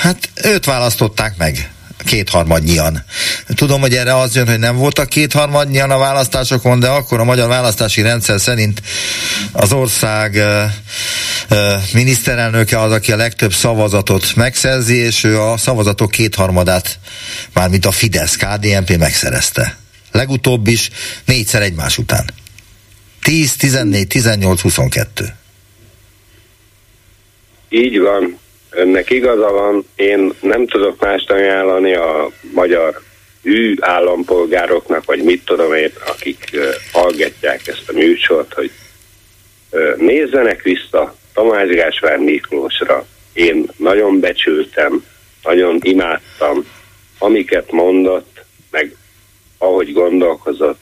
Hát őt választották meg kétharmadnyian. Tudom, hogy erre az jön, hogy nem voltak kétharmadnyian a választásokon, de akkor a magyar választási rendszer szerint az ország uh, uh, miniszterelnöke az, aki a legtöbb szavazatot megszerzi, és ő a szavazatok kétharmadát, mármint a Fidesz, KDNP megszerezte. Legutóbb is négyszer egymás után. 10, 14, 18, 22. Így van. Önnek igaza van, én nem tudok mást ajánlani a magyar ő állampolgároknak, vagy mit tudom én, akik uh, hallgatják ezt a műsort, hogy uh, nézzenek vissza Tamás Gáspár Miklósra. Én nagyon becsültem, nagyon imádtam, amiket mondott, meg ahogy gondolkozott,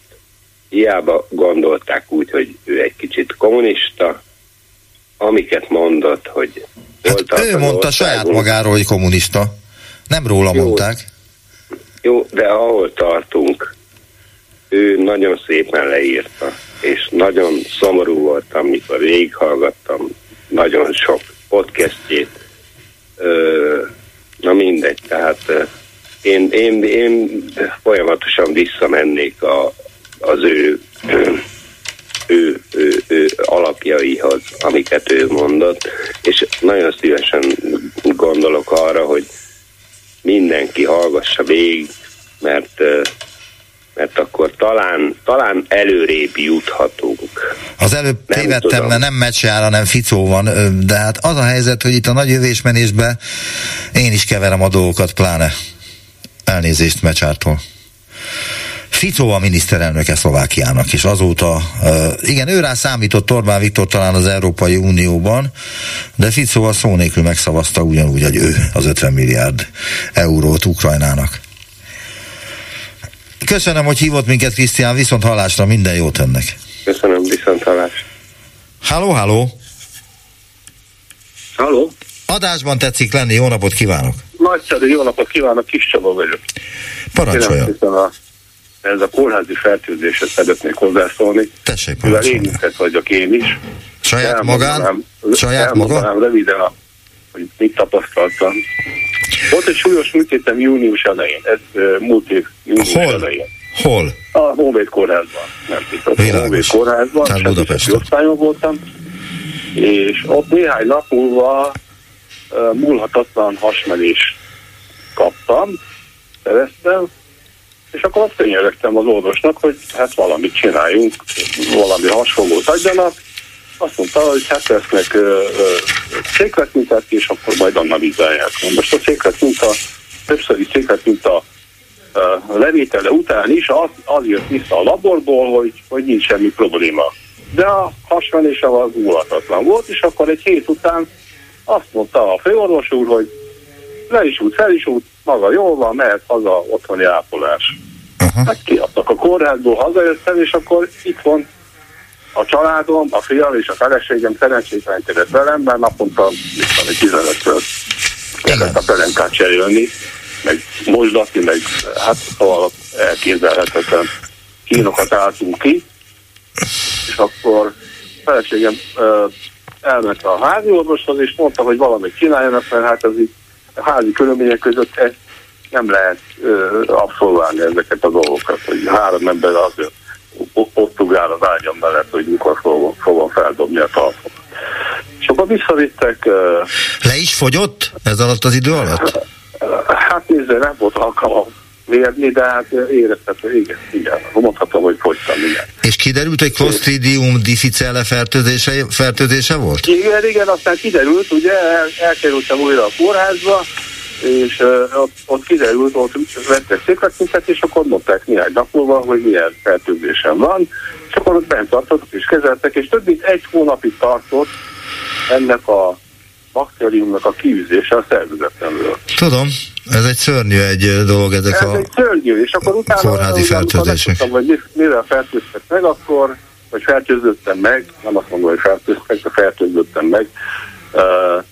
hiába gondolták úgy, hogy ő egy kicsit kommunista, amiket mondott, hogy hát ő mondta saját magáról, hogy kommunista. Nem róla jó, mondták. Jó, de ahol tartunk, ő nagyon szépen leírta, és nagyon szomorú voltam, mikor végighallgattam nagyon sok podcastjét. Na mindegy, tehát én, én, én folyamatosan visszamennék a, az ő, ő, ő, ő alapjaihoz, amiket ő mondott, és nagyon szívesen gondolok arra, hogy mindenki hallgassa végig, mert mert akkor talán, talán előrébb juthatunk. Az előbb nem tévedtem, tudom. mert nem Mecseára, hanem Ficó van, de hát az a helyzet, hogy itt a nagy jövésmenésben én is keverem a dolgokat, pláne elnézést Mecsártól. Fico a miniszterelnöke Szlovákiának, és azóta, igen, ő rá számított Orbán Viktor talán az Európai Unióban, de Fico a szó nélkül megszavazta ugyanúgy, hogy ő az 50 milliárd eurót Ukrajnának. Köszönöm, hogy hívott minket, Krisztián, viszont hallásra minden jót önnek. Köszönöm, viszont hallás. Halló, halló. Halló. Adásban tetszik lenni, jó napot kívánok. Nagyszerű, jó napot kívánok, Kis Csaba vagyok. Parancsoljon. A, ez a kórházi fertőzésre szeretnék hozzászólni. Tessék. Mivel vagyok én is. Saját magán? Saját maga? röviden, a, hogy mit tapasztaltam. Volt egy súlyos műtétem június elején, ez uh, múlt év június Hol? elején. Hol? A Honvéd kórházban. Nem tudom, a Honvéd kórházban. Tehát Budapesten. Voltam, és ott néhány nap múlva uh, múlhatatlan hasmenés kaptam, szereztem, és akkor azt könyörögtem az orvosnak, hogy hát valamit csináljunk, valami hasfogót adjanak, azt mondta, hogy hát lesznek székletmintát, és akkor majd analizálják. Most a székletminta, többszöri székletminta levétele után is az, az jött vissza a laborból, hogy, hogy nincs semmi probléma. De a hasmenése az volt, és akkor egy hét után azt mondta a főorvos úr, hogy le is út, fel is út, maga jól van, mehet haza otthoni ápolás. Uh-huh. Hát kiadtak a kórházból, hazajöttem, és akkor itt van a családom, a fiam és a feleségem szerencsétlenkedett velem, mert naponta mit van, egy 15 kellett a pelenkát cserélni, meg mosdatni, meg hát szóval elképzelhetetlen kínokat álltunk ki, és akkor a feleségem elment a házi orvoshoz, és mondta, hogy valamit csináljanak, mert hát az itt házi körülmények között ezt nem lehet uh, abszolválni ezeket a dolgokat, hogy három ember azért ott ugrál az ágyam mellett, hogy mikor fogom, fogom feldobni a talpot. És akkor visszavittek... Uh, Le is fogyott ez alatt az idő alatt? Hát nézze, nem volt alkalom mérni, de hát érezhető, igen, igen, mondhatom, hogy fogytam, igen. És kiderült, hogy Clostridium difficile fertőzése, fertőzése volt? Igen, igen, aztán kiderült, ugye el, elkerültem újra a kórházba, és uh, ott, ott kiderült, ott vettek székletmintet, és akkor mondták néhány nap múlva, hogy milyen fertőzésem van, és akkor ott bent tartottak és kezeltek, és több mint egy hónapig tartott ennek a baktériumnak a kiűzése a szervezetemről. Tudom, ez egy szörnyű egy dolog, ezek ez a egy szörnyű, és akkor utána, kórházi fertőzések. Tudtam, hogy mivel fertőztek meg, akkor, vagy fertőzöttem meg, nem azt mondom, hogy fertőztek, de fertőzöttem meg, uh,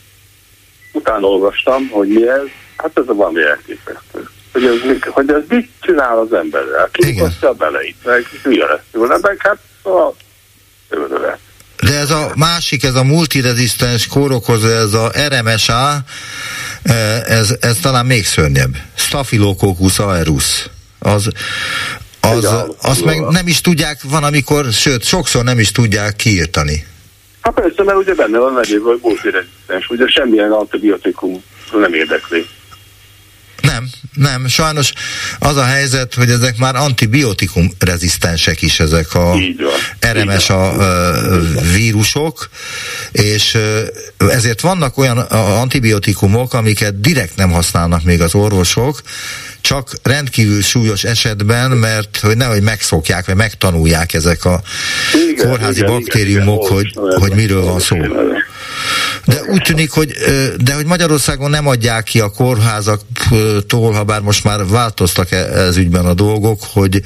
utána olvastam, hogy mi ez, hát ez a valami elképesztő. Hogy ez, hogy ez mit csinál az emberrel? Ki a beleit, meg hülye lesz tőle, meg hát a tőle. Ez a másik, ez a multirezisztens kórokozó, ez a RMSA, ez, ez talán még szörnyebb. Staphylococcus aureus. Az, az, azt meg nem is tudják, van amikor, sőt, sokszor nem is tudják kiírtani. Hát persze, mert ugye benne van nevében, hogy multirezisztens, ugye semmilyen antibiotikum nem érdekli. Nem, nem. Sajnos az a helyzet, hogy ezek már antibiotikum rezisztensek is, ezek a RMS a, vírusok, és ezért vannak olyan antibiotikumok, amiket direkt nem használnak még az orvosok, csak rendkívül súlyos esetben, mert hogy nehogy megszokják, vagy megtanulják ezek a igen, kórházi igen, baktériumok, igen, hogy, hogy miről van szó. De úgy tűnik, hogy, de hogy Magyarországon nem adják ki a kórházaktól, ha bár most már változtak e, ez ügyben a dolgok, hogy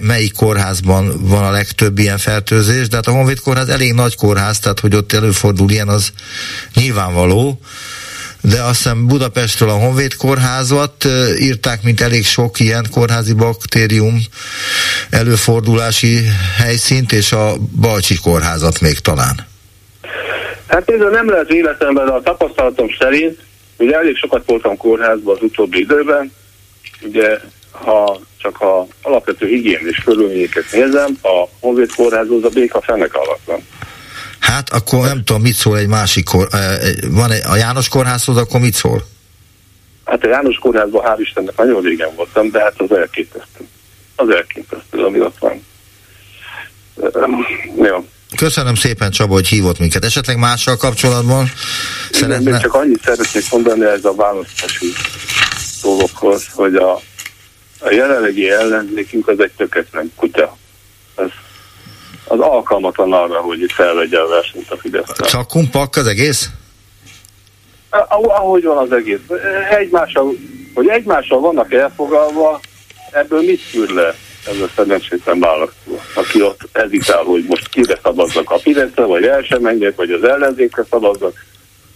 melyik kórházban van a legtöbb ilyen fertőzés, de hát a Honvéd kórház elég nagy kórház, tehát hogy ott előfordul ilyen, az nyilvánvaló de azt hiszem Budapestről a Honvéd kórházat írták, mint elég sok ilyen kórházi baktérium előfordulási helyszínt, és a Balcsi kórházat még talán. Hát ez nem lehet életemben, de a tapasztalatom szerint, ugye elég sokat voltam kórházban az utóbbi időben, ugye ha csak a alapvető higiénis körülményeket nézem, a Honvéd kórházhoz a béka fenek alatt van. Hát akkor nem tudom, mit szól egy másik kor, van egy, a János kórházhoz, akkor mit szól? Hát a János kórházban hál' Istennek nagyon régen voltam, de hát az elképesztő. Az elképesztő, ami ott van. Jó. Köszönöm szépen Csaba, hogy hívott minket. Esetleg mással kapcsolatban szeretne... Még csak annyit szeretnék mondani ez a választási dolgokhoz, hogy a, a jelenlegi ellenzékünk az egy töketlen kutya. Ez az alkalmatlan arra, hogy itt felvegye a versenyt a fidesz Csak kumpak az egész? Ahogy van az egész. Egymással, hogy egymással vannak elfogalva, ebből mit szűr le ez a szerencsétlen választó, aki ott ezitál, hogy most kire szavazzak a Fideszre, vagy el sem menjek, vagy az ellenzékre szavazzak.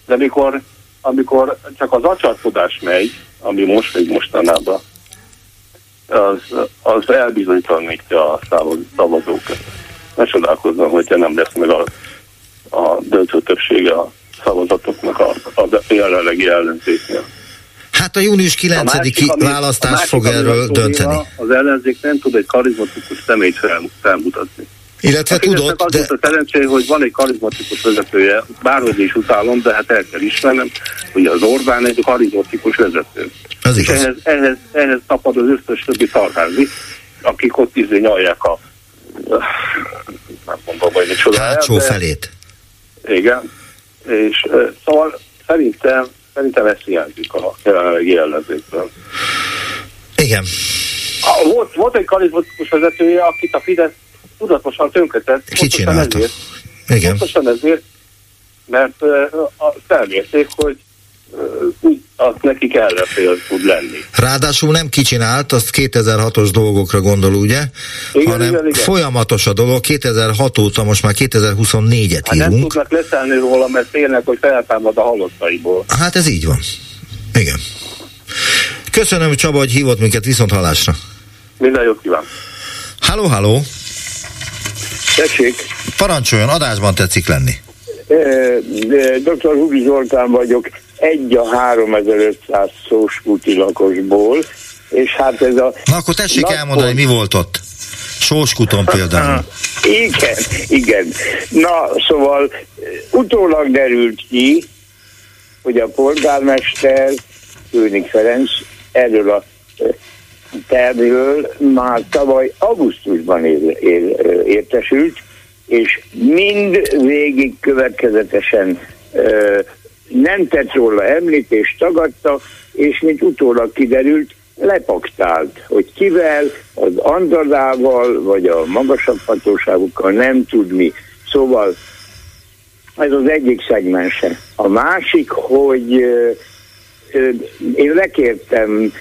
De mikor, amikor csak az acsarkodás megy, ami most még mostanában, az, az elbizonytalanítja a szavazókat ne csodálkozzon, hogyha nem lesz meg a, a döntő többsége a szavazatoknak a, a jelenlegi ellenzéknél. Hát a június 9-i választás másik, fog erről dönteni. Az ellenzék nem tud egy karizmatikus személyt felmutatni. Illetve tudott, az de... Az a szerencsé, hogy van egy karizmatikus vezetője, bárhogy is utálom, de hát el kell ismernem, hogy az Orbán egy karizmatikus vezető. Ez igaz. Ehhez, ehhez, ehhez tapad az összes többi szarházi, akik ott izé nyalják a nem mondom, hogy micsoda. Hátsó felét. Igen, és szóval szerintem, szerintem ezt hiányzik a jelenlegi ellenzékből. Igen. Volt, volt egy karizmatikus vezetője, akit a Fidesz tudatosan tönkretett. Kicsinálta. Igen. Pontosan ezért, mert uh, felmérték, hogy az nekik ellenfél tud lenni. Ráadásul nem kicsinált, azt 2006-os dolgokra gondol, ugye? Igen, hanem igen, igen. folyamatos a dolog, 2006 óta most már 2024-et hát írunk. nem tudnak leszállni róla, mert félnek, hogy feltámad a halottaiból. Hát ez így van. Igen. Köszönöm Csaba, hogy hívott minket viszont hallásra. Minden jót kíván. Halló, halló. Tessék. Parancsoljon, adásban tetszik lenni. Dr. Hugi Zoltán vagyok egy a 3500 szós úti lakosból, és hát ez a... Na akkor tessék napon... elmondani, mi volt ott? Sóskuton például. igen, igen. Na, szóval utólag derült ki, hogy a polgármester, Főnik Ferenc erről a tervről már tavaly augusztusban ér, ér, értesült, és mind végig következetesen nem tett róla említést, tagadta, és mint utólag kiderült, lepaktált, hogy kivel, az Andradával, vagy a magasabb hatóságokkal nem tud mi. Szóval ez az egyik szegmense. A másik, hogy én lekértem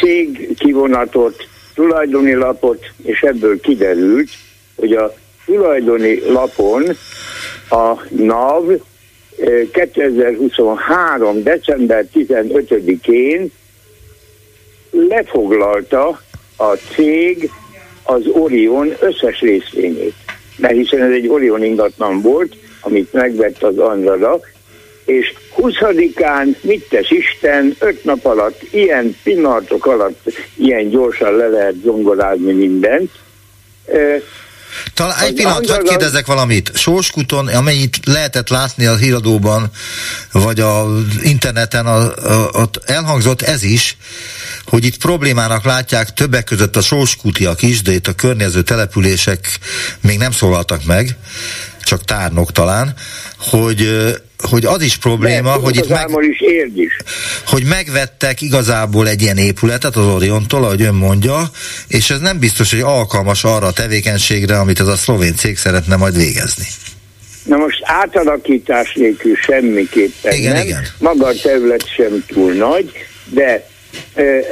cég kivonatot, tulajdoni lapot, és ebből kiderült, hogy a tulajdoni lapon a NAV 2023. december 15-én lefoglalta a cég az Orion összes részvényét. Mert hiszen ez egy Orion ingatlan volt, amit megvett az Andrada, és 20-án mit tesz Isten, öt nap alatt, ilyen pillanatok alatt, ilyen gyorsan le lehet zongorázni mindent, Talán egy pillanat, hogy kérdezek valamit. Sóskuton, amennyit lehetett látni a híradóban, vagy a interneten, a, a, ott elhangzott ez is, hogy itt problémának látják többek között a sóskutiak is, de itt a környező települések még nem szólaltak meg, csak tárnok talán, hogy hogy az is probléma, hogy itt meg, is is. hogy megvettek igazából egy ilyen épületet az Oriontól, ahogy ön mondja, és ez nem biztos, hogy alkalmas arra a tevékenységre, amit ez a szlovén cég szeretne majd végezni. Na most átalakítás nélkül semmiképpen igen, nem. Igen. Maga a terület sem túl nagy, de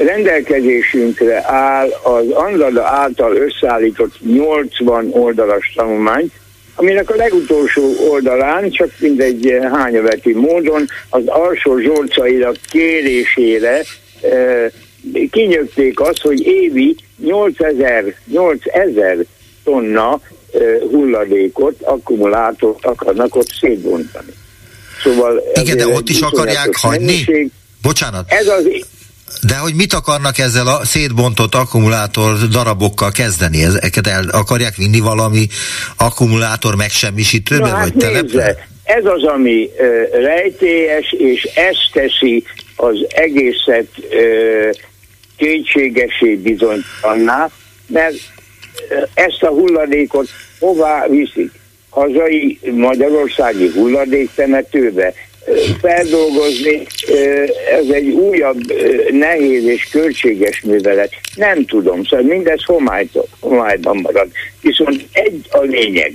rendelkezésünkre áll az Andrada által összeállított 80 oldalas tanulmány, aminek a legutolsó oldalán, csak mindegy hányaveti módon, az alsó zsorcairak kérésére e, kinyögték azt, hogy évi 8000, 8000 tonna e, hulladékot, akkumulátort akarnak ott szétbontani. Szóval Igen, de ott is akarják hagyni? Mennyiség. Bocsánat. Ez az de hogy mit akarnak ezzel a szétbontott akkumulátor darabokkal kezdeni? Ezeket el akarják vinni valami akkumulátor megsemmisítőbe, Na, vagy hát telepre? Ez az, ami uh, rejtélyes, és ezt teszi az egészet uh, kétségesé bizonytalanná, mert ezt a hulladékot hová viszik? Hazai magyarországi hulladéktemetőbe? Feldolgozni, ez egy újabb nehéz és költséges művelet. Nem tudom, szóval mindez homályban marad. Viszont egy a lényeg.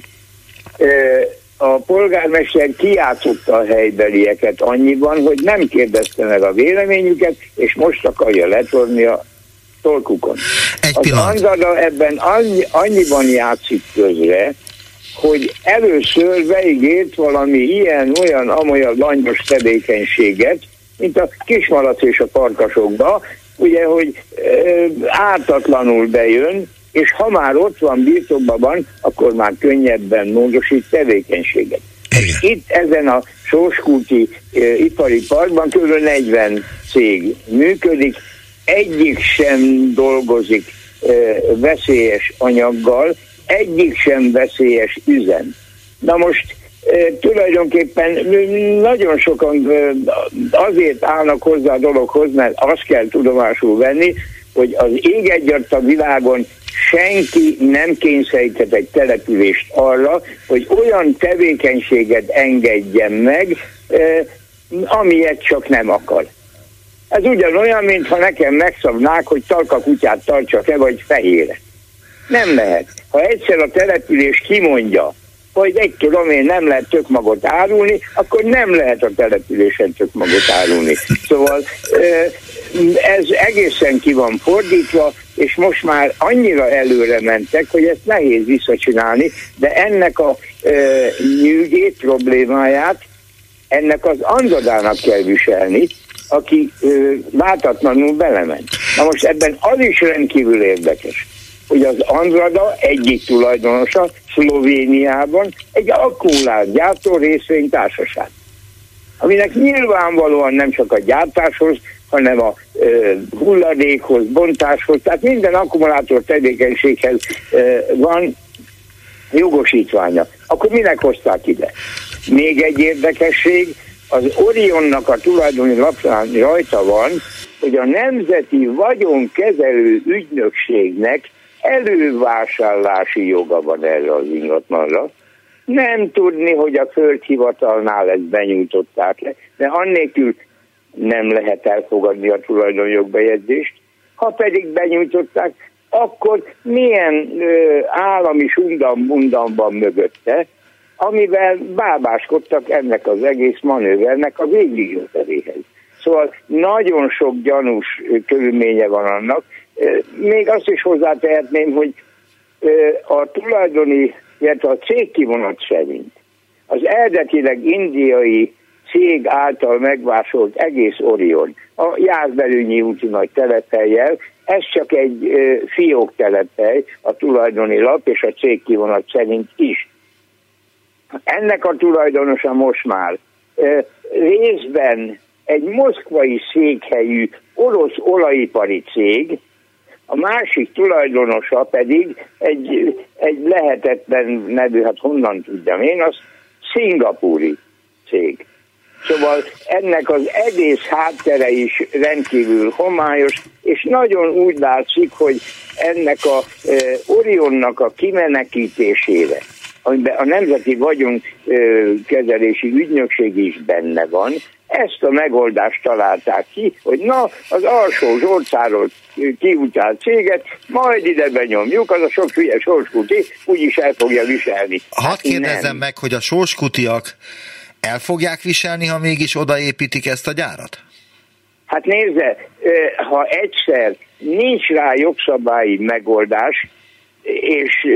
A polgármester kiátszotta a helybelieket annyiban, hogy nem kérdezte meg a véleményüket, és most akarja letorni a tolkukon. Egy az Anzada ebben annyi, annyiban játszik közre, hogy először beígért valami ilyen, olyan, amolyan langyos tevékenységet, mint a kismalac és a parkasokba, ugye, hogy ártatlanul bejön, és ha már ott van birtokban van, akkor már könnyebben módosít tevékenységet. Igen. Itt ezen a Sóskulti e, ipari parkban kb. 40 cég működik, egyik sem dolgozik e, veszélyes anyaggal, egyik sem veszélyes üzem. Na most tulajdonképpen nagyon sokan azért állnak hozzá a dologhoz, mert azt kell tudomásul venni, hogy az ég egyart a világon senki nem kényszerített egy települést arra, hogy olyan tevékenységet engedjen meg, amilyet csak nem akar. Ez ugyanolyan, mintha nekem megszabnák, hogy talka kutyát tartsak-e, vagy fehére. Nem lehet. Ha egyszer a település kimondja, hogy egy tudom én nem lehet tök magot árulni, akkor nem lehet a településen tök magot árulni. Szóval ez egészen ki van fordítva, és most már annyira előre mentek, hogy ezt nehéz visszacsinálni, de ennek a nyűgét, problémáját ennek az anzadának kell viselni, aki látatlanul belement. Na most ebben az is rendkívül érdekes, hogy az Andrada egyik tulajdonosa Szlovéniában egy akkumulátgyártó részvénytársaság, aminek nyilvánvalóan nem csak a gyártáshoz, hanem a ö, hulladékhoz, bontáshoz, tehát minden akkumulátor tevékenységhez ö, van jogosítványa. Akkor minek hozták ide? Még egy érdekesség, az Orionnak a tulajdoni lapján rajta van, hogy a Nemzeti Vagyonkezelő Ügynökségnek elővásárlási joga van erre az ingatlanra. Nem tudni, hogy a földhivatalnál ezt benyújtották le, de annélkül nem lehet elfogadni a tulajdonjogbejegyzést. Ha pedig benyújtották, akkor milyen ö, állami sundam van mögötte, amivel bábáskodtak ennek az egész manővernek a végigjöteléhez. Szóval nagyon sok gyanús körülménye van annak, még azt is hozzátehetném, hogy a tulajdoni, illetve a cégkivonat szerint az eredetileg indiai cég által megvásolt egész Orion, a Jászbelőnyi úti nagy telephelyjel, ez csak egy fiók telephely, a tulajdoni lap és a cégkivonat szerint is. Ennek a tulajdonosa most már részben egy moszkvai székhelyű orosz olajipari cég, a másik tulajdonosa pedig egy, egy lehetetlen nevű, hát honnan tudjam én, az szingapúri cég. Szóval ennek az egész háttere is rendkívül homályos, és nagyon úgy látszik, hogy ennek a e, Orionnak a kimenekítésére, amiben a Nemzeti Vagyonkezelési Ügynökség is benne van, ezt a megoldást találták ki, hogy na, az alsó zsolcáról kiutált céget, majd ide benyomjuk, az a sok hülye sorskuti úgyis el fogja viselni. Hadd hát kérdezzem nem. meg, hogy a sorskutiak el fogják viselni, ha mégis odaépítik ezt a gyárat? Hát nézze, ha egyszer nincs rá jogszabályi megoldás, és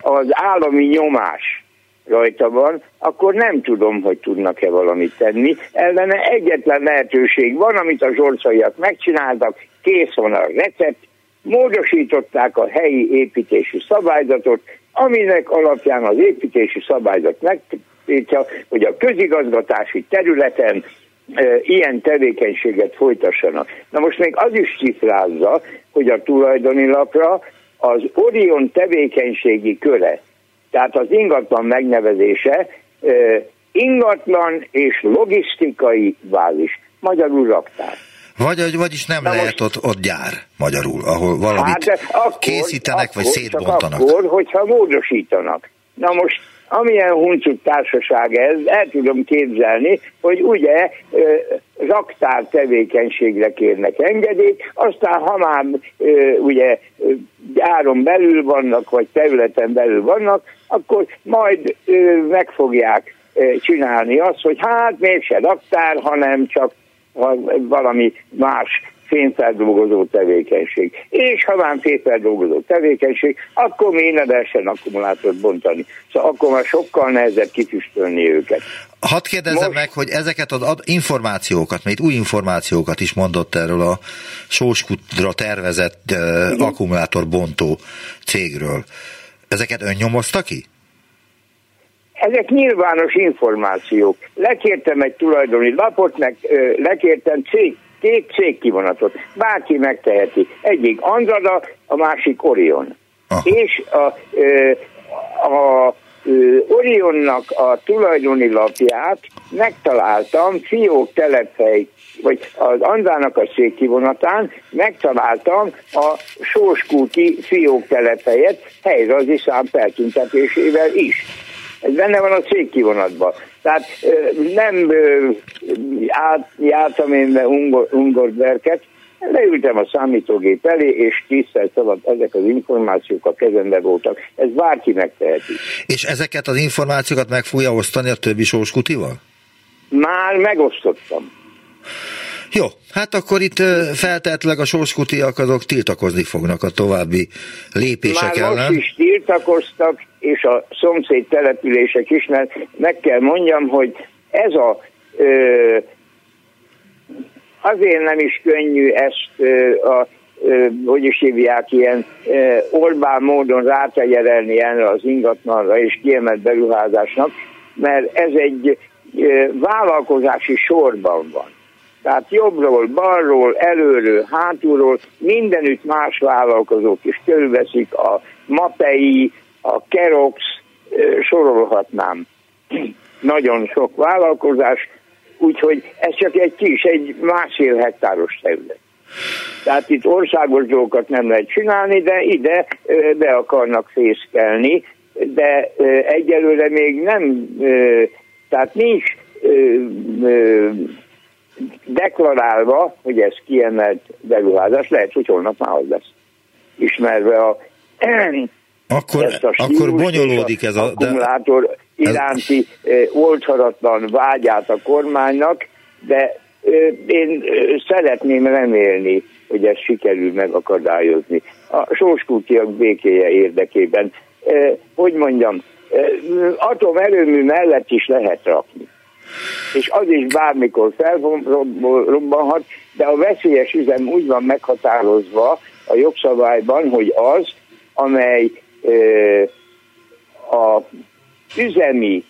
az állami nyomás rajta van, akkor nem tudom, hogy tudnak-e valamit tenni. Ellene egyetlen lehetőség van, amit a zsorcaiak megcsináltak, kész van a recept, módosították a helyi építési szabályzatot, aminek alapján az építési szabályzat megtiltja, hogy a közigazgatási területen e, ilyen tevékenységet folytassanak. Na most még az is cifrázza, hogy a tulajdoni lapra az Orion tevékenységi köre, tehát az ingatlan megnevezése ingatlan és logisztikai bázis, magyarul raktár. Vagy, vagyis nem Na lehet most, ott, ott gyár, magyarul, ahol valamit hát akkor, készítenek, akkor, vagy szétbontanak. akkor, hogyha módosítanak. Na most, amilyen huncut társaság ez, el tudom képzelni, hogy ugye raktár tevékenységre kérnek engedélyt, aztán ha már ugye gyáron belül vannak, vagy területen belül vannak, akkor majd meg fogják csinálni azt, hogy hát mégse raktár, hanem csak valami más fényfeldolgozó tevékenység. És ha van fényfeldolgozó tevékenység, akkor még ne lehessen akkumulátort bontani. Szóval akkor már sokkal nehezebb kifüstölni őket. Hadd kérdezzem Most... meg, hogy ezeket az információkat, mert új információkat is mondott erről a Sóskutra tervezett uh, akkumulátorbontó cégről. Ezeket önnyomozta ki? Ezek nyilvános információk. Lekértem egy tulajdoni lapot, meg lekértem cég, két cégkivonatot. Bárki megteheti. Egyik Andrada, a másik Orion. Aha. És a, a, Orionnak a tulajdoni lapját megtaláltam fiók telephely, vagy az Andrának a székkivonatán megtaláltam a Sóskúti fiók telephelyet helyrazi szám feltüntetésével is. Ez benne van a cégkivonatban. Tehát nem jártam én be Ungorberket, leültem a számítógép elé, és tízszer szabad ezek az információk a kezembe voltak. Ez bárki megteheti. És ezeket az információkat meg fogja osztani a többi sóskutival? Már megosztottam. Jó, hát akkor itt feltehetőleg a sorskutiak azok tiltakozni fognak a további lépések Már ellen. most is tiltakoztak, és a szomszéd települések is, mert meg kell mondjam, hogy ez a ö, azért nem is könnyű ezt a hogy is hívják, ilyen Orbán módon rátenyerelni erre az ingatlanra és kiemelt beruházásnak, mert ez egy vállalkozási sorban van. Tehát jobbról, balról, előről, hátulról mindenütt más vállalkozók is körülveszik a Mapei, a Kerox, sorolhatnám. Nagyon sok vállalkozás, úgyhogy ez csak egy kis, egy másfél hektáros terület. Tehát itt országos dolgokat nem lehet csinálni, de ide be akarnak fészkelni, de egyelőre még nem, tehát nincs deklarálva, hogy ez kiemelt beruházás, lehet, hogy holnap már az lesz. Ismerve a akkor, ezt a akkor bonyolódik ez a... Akkumulátor iránti ez... oldhatatlan vágyát a kormánynak, de én szeretném remélni, hogy ezt sikerül megakadályozni. A sóskútiak békéje érdekében. Hogy mondjam, atomerőmű mellett is lehet rakni és az is bármikor felrobbanhat, de a veszélyes üzem úgy van meghatározva a jogszabályban, hogy az, amely a üzemi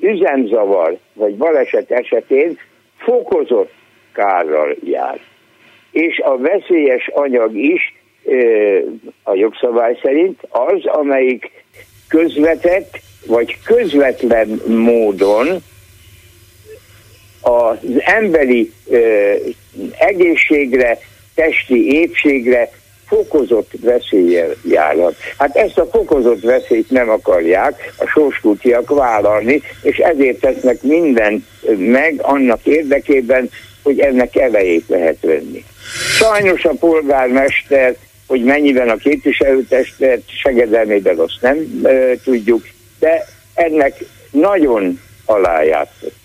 üzemzavar vagy baleset esetén fokozott kárral jár. És a veszélyes anyag is a jogszabály szerint az, amelyik közvetett vagy közvetlen módon az emberi egészségre, testi épségre fokozott veszéllyel járhat. Hát ezt a fokozott veszélyt nem akarják a sorskútiak vállalni, és ezért tesznek mindent meg annak érdekében, hogy ennek elejét lehet venni. Sajnos a polgármester, hogy mennyiben a képviselőtestet segedelmében azt nem e, tudjuk, de ennek nagyon alájátszott.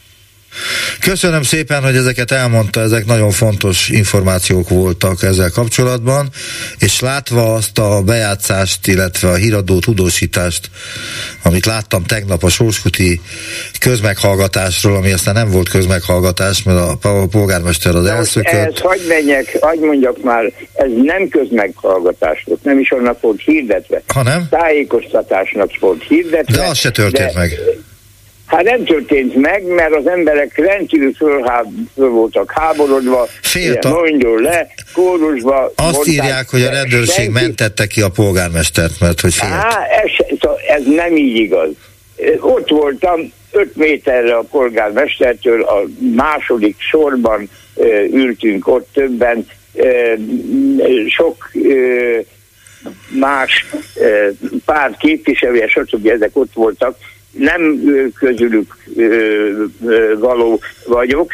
Köszönöm szépen, hogy ezeket elmondta, ezek nagyon fontos információk voltak ezzel kapcsolatban, és látva azt a bejátszást, illetve a híradó tudósítást, amit láttam tegnap a Sóskuti közmeghallgatásról, ami aztán nem volt közmeghallgatás, mert a polgármester az elszökött. Ez, hagy menjek, hagy mondjak már, ez nem közmeghallgatás volt, nem is annak volt hirdetve. Ha nem? Tájékoztatásnak volt hirdetve. De az se történt de, meg Hát nem történt meg, mert az emberek rendkívül fölháb, föl voltak háborodva, Félta. mondjon le, kórusba. Azt mondták, írják, hogy a rendőrség senki... mentette ki a polgármestert, mert hogy félt. Á, ez, ez nem így igaz. Ott voltam, 5 méterre a polgármestertől, a második sorban ültünk ott többen, sok más pár képviselője, stb. ezek ott voltak, nem közülük való vagyok.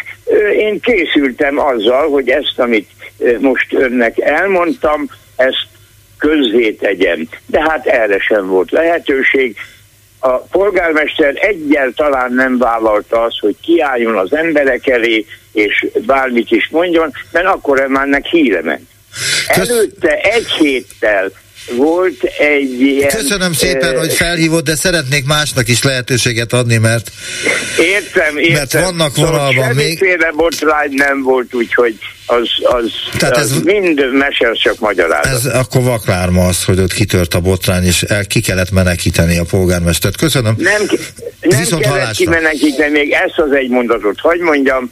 Én készültem azzal, hogy ezt, amit most önnek elmondtam, ezt közzé tegyem. De hát erre sem volt lehetőség. A polgármester egyáltalán nem vállalta azt, hogy kiálljon az emberek elé, és bármit is mondjon, mert akkor már nek híre ment. Előtte egy héttel volt egy ilyen... Köszönöm szépen, uh, hogy felhívott, de szeretnék másnak is lehetőséget adni, mert... Értem, értem. Mert vannak szóval vonalban még... Semmiféle botrány nem volt, úgyhogy az, az, Tehát az ez, mind mesél csak magyarázat. Ez akkor vaklárma az, hogy ott kitört a botrány, és el, ki kellett menekíteni a polgármestert. Köszönöm. Nem, nem Viszont kellett kimenekíteni, még ezt az egy mondatot, hogy mondjam,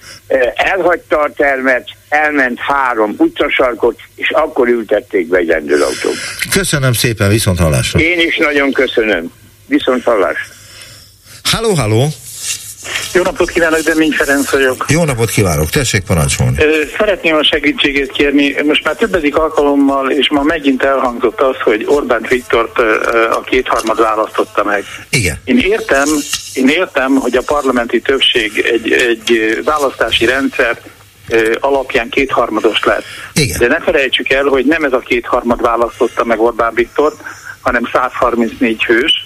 elhagyta a termet, elment három utcasarkot, és akkor ültették be egy rendőrautóba. Köszönöm szépen, viszont hallásra. Én is nagyon köszönöm. Viszont hallásra. Halló, halló! Jó napot kívánok, Demény Ferenc vagyok. Jó napot kívánok, tessék parancsolni. Szeretném a segítségét kérni. Most már többedik alkalommal, és ma megint elhangzott az, hogy Orbán Viktort a kétharmad választotta meg. Igen. Én értem, én értem, hogy a parlamenti többség egy, egy választási rendszer alapján kétharmados lett. Igen. De ne felejtsük el, hogy nem ez a kétharmad választotta meg Orbán Viktort, hanem 134 hős,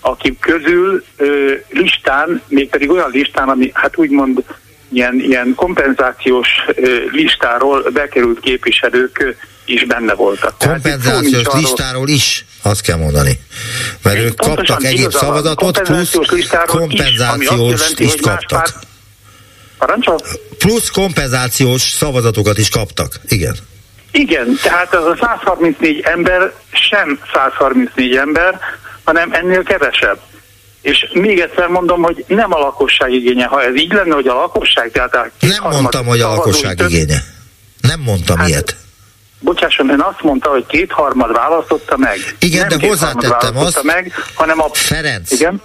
akik közül ö, listán, mégpedig olyan listán, ami hát úgymond ilyen, ilyen kompenzációs ö, listáról bekerült képviselők is benne voltak. Kompenzációs arról, listáról is, azt kell mondani. Mert ők kaptak egyéb szavazatot, plusz kompenzációs is, is kaptak. Parancsol? Plusz kompenzációs szavazatokat is kaptak, igen. Igen, tehát az a 134 ember sem 134 ember, hanem ennél kevesebb. És még egyszer mondom, hogy nem a lakosság igénye. Ha ez így lenne, hogy a lakosság, tehát Nem mondtam, hogy a lakosság igénye. Nem mondtam hát, ilyet. Bocsásson, ön azt mondta, hogy kétharmad választotta meg. Igen, nem de hozzátettem azt, meg, hanem a... Ferenc, igen?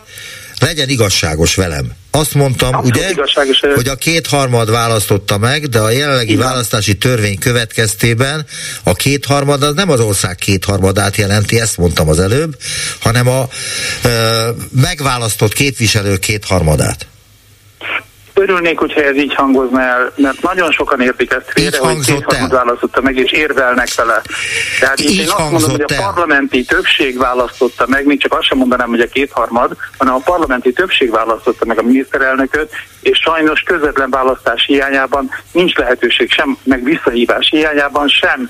Legyen igazságos velem. Azt mondtam, Abszolút ugye, igazságos. hogy a kétharmad választotta meg, de a jelenlegi Igen. választási törvény következtében a kétharmad az nem az ország kétharmadát jelenti, ezt mondtam az előbb, hanem a ö, megválasztott képviselő kétharmadát. Örülnék, hogyha ez így hangozna el, mert nagyon sokan értik ezt félre, hogy kétharmad választotta meg, és érvelnek vele. Tehát így én azt mondom, hogy a parlamenti többség választotta meg, még csak azt sem mondanám, hogy a kétharmad, hanem a parlamenti többség választotta meg a miniszterelnököt, és sajnos közvetlen választás hiányában nincs lehetőség sem, meg visszahívás hiányában sem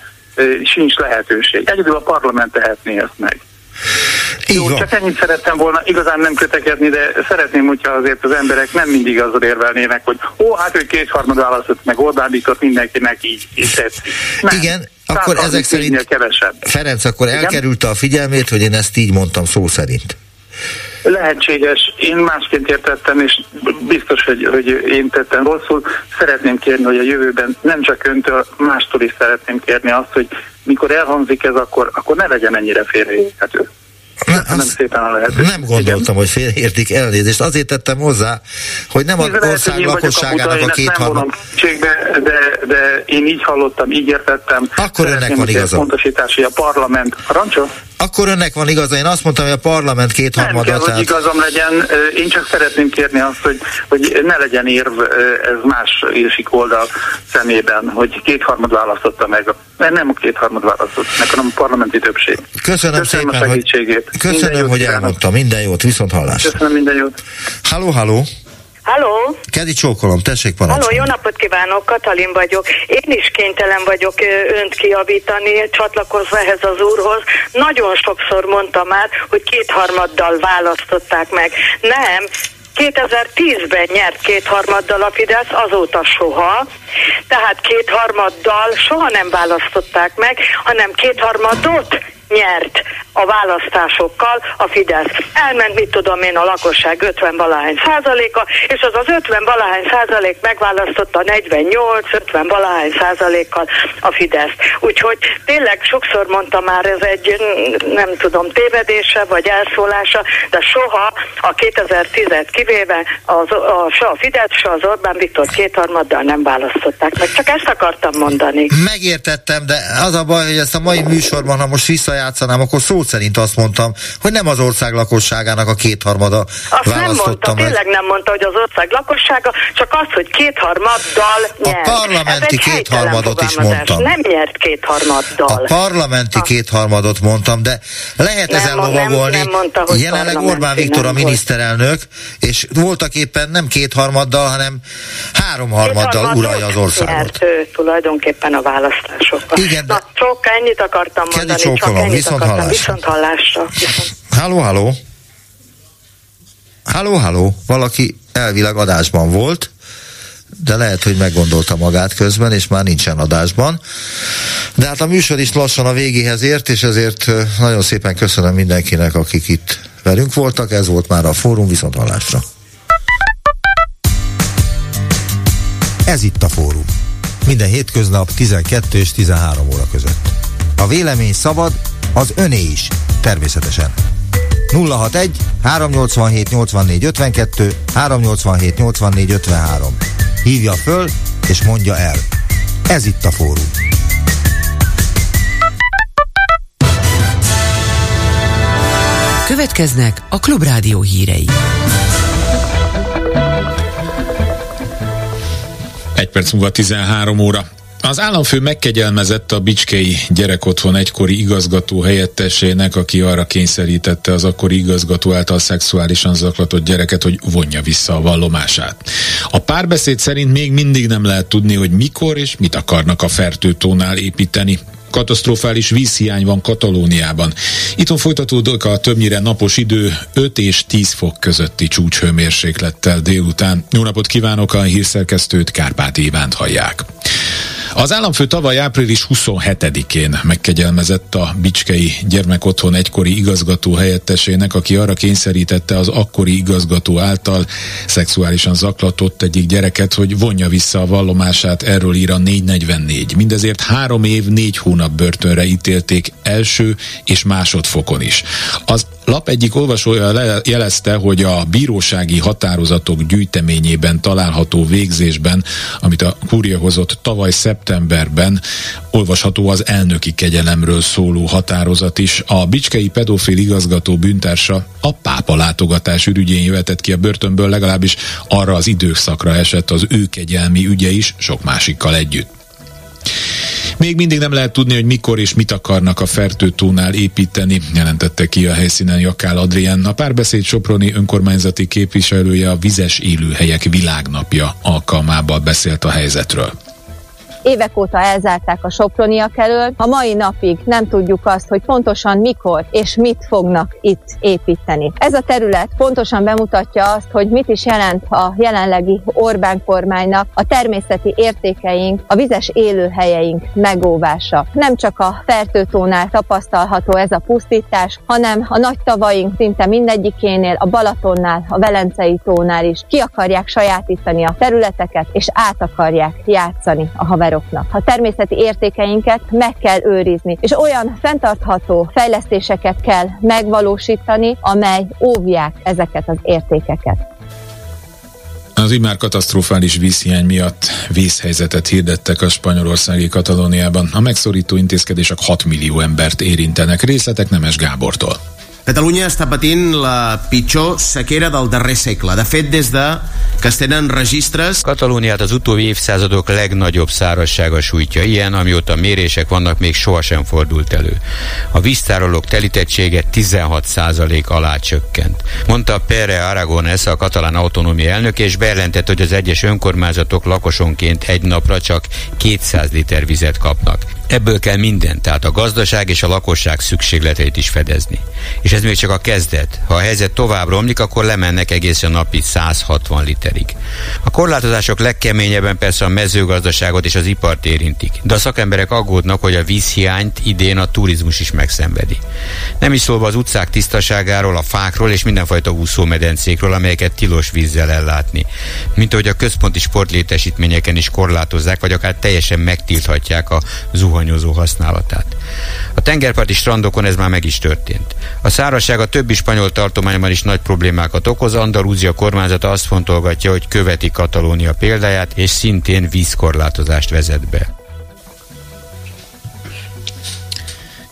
sincs lehetőség. Egyedül a parlament tehetné ezt meg. Így Jó, van. csak ennyit szerettem volna, igazán nem kötekedni, de szeretném, hogyha azért az emberek nem mindig azzal érvelnének, hogy ó, hát ő kétharmad választott, meg Orbán Viktor mindenkinek így, így tetszik. Nem. Igen, akkor ezek szerint kevesebb. Ferenc akkor Igen? elkerülte a figyelmét, hogy én ezt így mondtam szó szerint. Lehetséges, én másként értettem, és biztos, hogy, hogy én tettem rosszul. Szeretném kérni, hogy a jövőben nem csak öntől, mástól is szeretném kérni azt, hogy mikor elhangzik ez, akkor, akkor ne legyen ennyire félreérthető. Köszönöm nem, szépen a lehetőséget. Nem gondoltam, Igen. hogy félreértik elnézést. Azért tettem hozzá, hogy nem az ország lakosságának a kétharmad... De, de, de én így hallottam, így értettem. Akkor önnek van igaza. Pontosítás, hogy a parlament... Rancsó? Akkor önnek van igaza. Én azt mondtam, hogy a parlament kétharmada... Nem kell, tehát... hogy igazam legyen. Én csak szeretném kérni azt, hogy, hogy ne legyen érv ez más érsik oldal szemében, hogy kétharmad választotta meg. Nem a kétharmad választott meg, hanem a parlamenti többség. Köszönöm, Köszönöm szépen, a segítségét. Hogy, köszönöm, hogy elmondta. Minden jót, viszont hallásra. Köszönöm, minden jót. Halló, halló. Halló! Kedi csókolom, tessék parancsolni. Halló, jó napot kívánok, Katalin vagyok. Én is kénytelen vagyok önt kiavítani, csatlakozva ehhez az úrhoz. Nagyon sokszor mondta már, hogy kétharmaddal választották meg. Nem, 2010-ben nyert kétharmaddal a Fidesz, azóta soha. Tehát kétharmaddal soha nem választották meg, hanem kétharmadot nyert a választásokkal a Fidesz. Elment, mit tudom én, a lakosság 50 valahány százaléka, és az az 50 valahány százalék megválasztotta 48, 50 valahány százalékkal a Fidesz. Úgyhogy tényleg sokszor mondta már, ez egy nem tudom, tévedése vagy elszólása, de soha a 2010-et kivéve az, a, se a Fidesz, se az Orbán Viktor kétharmaddal nem választották meg. Csak ezt akartam mondani. Megértettem, de az a baj, hogy ezt a mai műsorban, ha most visszajár játszanám, akkor szó szerint azt mondtam, hogy nem az ország lakosságának a kétharmada Azt nem mondta, meg. tényleg nem mondta, hogy az ország lakossága, csak az, hogy kétharmaddal nyert. A parlamenti kétharmadot is mondtam. Nem nyert kétharmaddal. A parlamenti a... kétharmadot mondtam, de lehet nem, ezen lovagolni. Jelenleg Orbán Viktor a miniszterelnök, és voltak éppen nem kétharmaddal, hanem háromharmaddal uralja az országot. Nyert ő tulajdonképpen a választásokkal. Igen, de... Na, csak ennyit akartam mondani, csak viszont hallásra. Viszont hallásra. Halló, halló. Halló, halló. Valaki elvileg adásban volt, de lehet, hogy meggondolta magát közben, és már nincsen adásban. De hát a műsor is lassan a végéhez ért, és ezért nagyon szépen köszönöm mindenkinek, akik itt velünk voltak. Ez volt már a fórum, viszont hallásra. Ez itt a fórum. Minden hétköznap 12 és 13 óra között. A vélemény szabad, az öné is, természetesen. 061 387 84 52 387 84 53. Hívja föl és mondja el. Ez itt a fórum. Következnek a Klubrádió hírei. Egy perc múlva 13 óra. Az államfő megkegyelmezett a Bicskei gyerekotthon egykori igazgató helyettesének, aki arra kényszerítette az akkori igazgató által szexuálisan zaklatott gyereket, hogy vonja vissza a vallomását. A párbeszéd szerint még mindig nem lehet tudni, hogy mikor és mit akarnak a fertőtónál építeni katasztrofális vízhiány van Katalóniában. Itthon folytatódik a többnyire napos idő 5 és 10 fok közötti csúcshőmérséklettel délután. Jó napot kívánok, a hírszerkesztőt Kárpát Ivánt hallják. Az államfő tavaly április 27-én megkegyelmezett a Bicskei Gyermekotthon egykori igazgató helyettesének, aki arra kényszerítette az akkori igazgató által szexuálisan zaklatott egyik gyereket, hogy vonja vissza a vallomását, erről ír a 444. Mindezért három év, négy hónap börtönre ítélték első és másodfokon is. Az lap egyik olvasója jelezte, hogy a bírósági határozatok gyűjteményében található végzésben, amit a kúria hozott tavaly szeptemberben, olvasható az elnöki kegyelemről szóló határozat is. A Bicskei pedofil igazgató bűntársa a pápa látogatás ürügyén jöhetett ki a börtönből, legalábbis arra az időszakra esett az ő kegyelmi ügye is, sok másikkal együtt. Még mindig nem lehet tudni, hogy mikor és mit akarnak a Fertőtónál építeni, jelentette ki a helyszínen Jakál Adrián. A párbeszéd Soproni önkormányzati képviselője a Vizes Élőhelyek Világnapja alkalmával beszélt a helyzetről. Évek óta elzárták a Soproniak elől. A mai napig nem tudjuk azt, hogy pontosan mikor és mit fognak itt építeni. Ez a terület pontosan bemutatja azt, hogy mit is jelent a jelenlegi Orbán kormánynak a természeti értékeink, a vizes élőhelyeink megóvása. Nem csak a Fertőtónál tapasztalható ez a pusztítás, hanem a nagy tavaink szinte mindegyikénél, a Balatonnál, a Velencei tónál is ki akarják sajátítani a területeket, és át akarják játszani a haver polgároknak. A természeti értékeinket meg kell őrizni, és olyan fenntartható fejlesztéseket kell megvalósítani, amely óvják ezeket az értékeket. Az immár katasztrofális vízhiány miatt vízhelyzetet hirdettek a spanyolországi Katalóniában. A megszorító intézkedések 6 millió embert érintenek. Részletek Nemes Gábortól. Catalunya està patint la pitjor sequera del darrer segle. De fet, des de que es tenen registres... Katalóniát az utóbbi évszázadok legnagyobb szárazsága sújtja. Ilyen, amióta mérések vannak, még sohasem fordult elő. A víztárolók telítettsége 16% alá csökkent. Mondta Pere Aragones, a katalán autonómia elnök, és bejelentett, hogy az egyes önkormányzatok lakosonként egy napra csak 200 liter vizet kapnak. Ebből kell minden, tehát a gazdaság és a lakosság szükségleteit is fedezni. És ez még csak a kezdet. Ha a helyzet tovább romlik, akkor lemennek egészen napi 160 literig. A korlátozások legkeményebben persze a mezőgazdaságot és az ipart érintik, de a szakemberek aggódnak, hogy a vízhiányt idén a turizmus is megszenvedi. Nem is szólva az utcák tisztaságáról, a fákról és mindenfajta úszómedencékről, amelyeket tilos vízzel ellátni. Mint ahogy a központi sportlétesítményeken is korlátozzák, vagy akár teljesen megtilthatják a zuhanyozó használatát. A tengerparti strandokon ez már meg is történt. A szárazság a többi spanyol tartományban is nagy problémákat okoz. Andalúzia kormányzata azt fontolgatja, hogy követi Katalónia példáját, és szintén vízkorlátozást vezet be.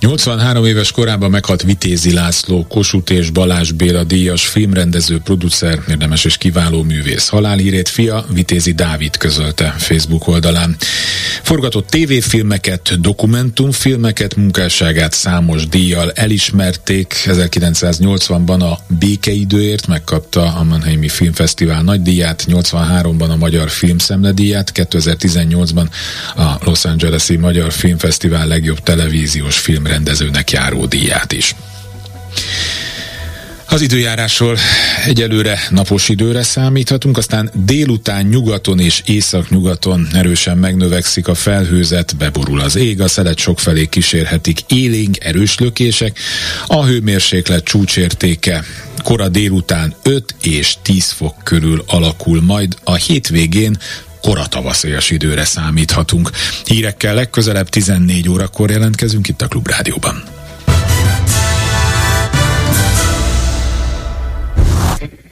83 éves korában meghalt Vitézi László, Kossuth és Balázs Béla díjas filmrendező, producer, érdemes és kiváló művész. Halálhírét fia Vitézi Dávid közölte Facebook oldalán. Forgatott tévéfilmeket, dokumentumfilmeket, munkásságát számos díjjal elismerték. 1980-ban a Békeidőért megkapta a Mannheimi Filmfesztivál nagy díját, 83-ban a Magyar Filmszemle díját, 2018-ban a Los Angeles-i Magyar Filmfesztivál legjobb televíziós film rendezőnek járó díját is. Az időjárásról egyelőre napos időre számíthatunk, aztán délután nyugaton és északnyugaton erősen megnövekszik a felhőzet, beborul az ég, a szelet sokfelé kísérhetik élénk, erős lökések, a hőmérséklet csúcsértéke kora délután 5 és 10 fok körül alakul, majd a hétvégén koratavaszélyes időre számíthatunk. Hírekkel legközelebb 14 órakor jelentkezünk itt a Klubrádióban.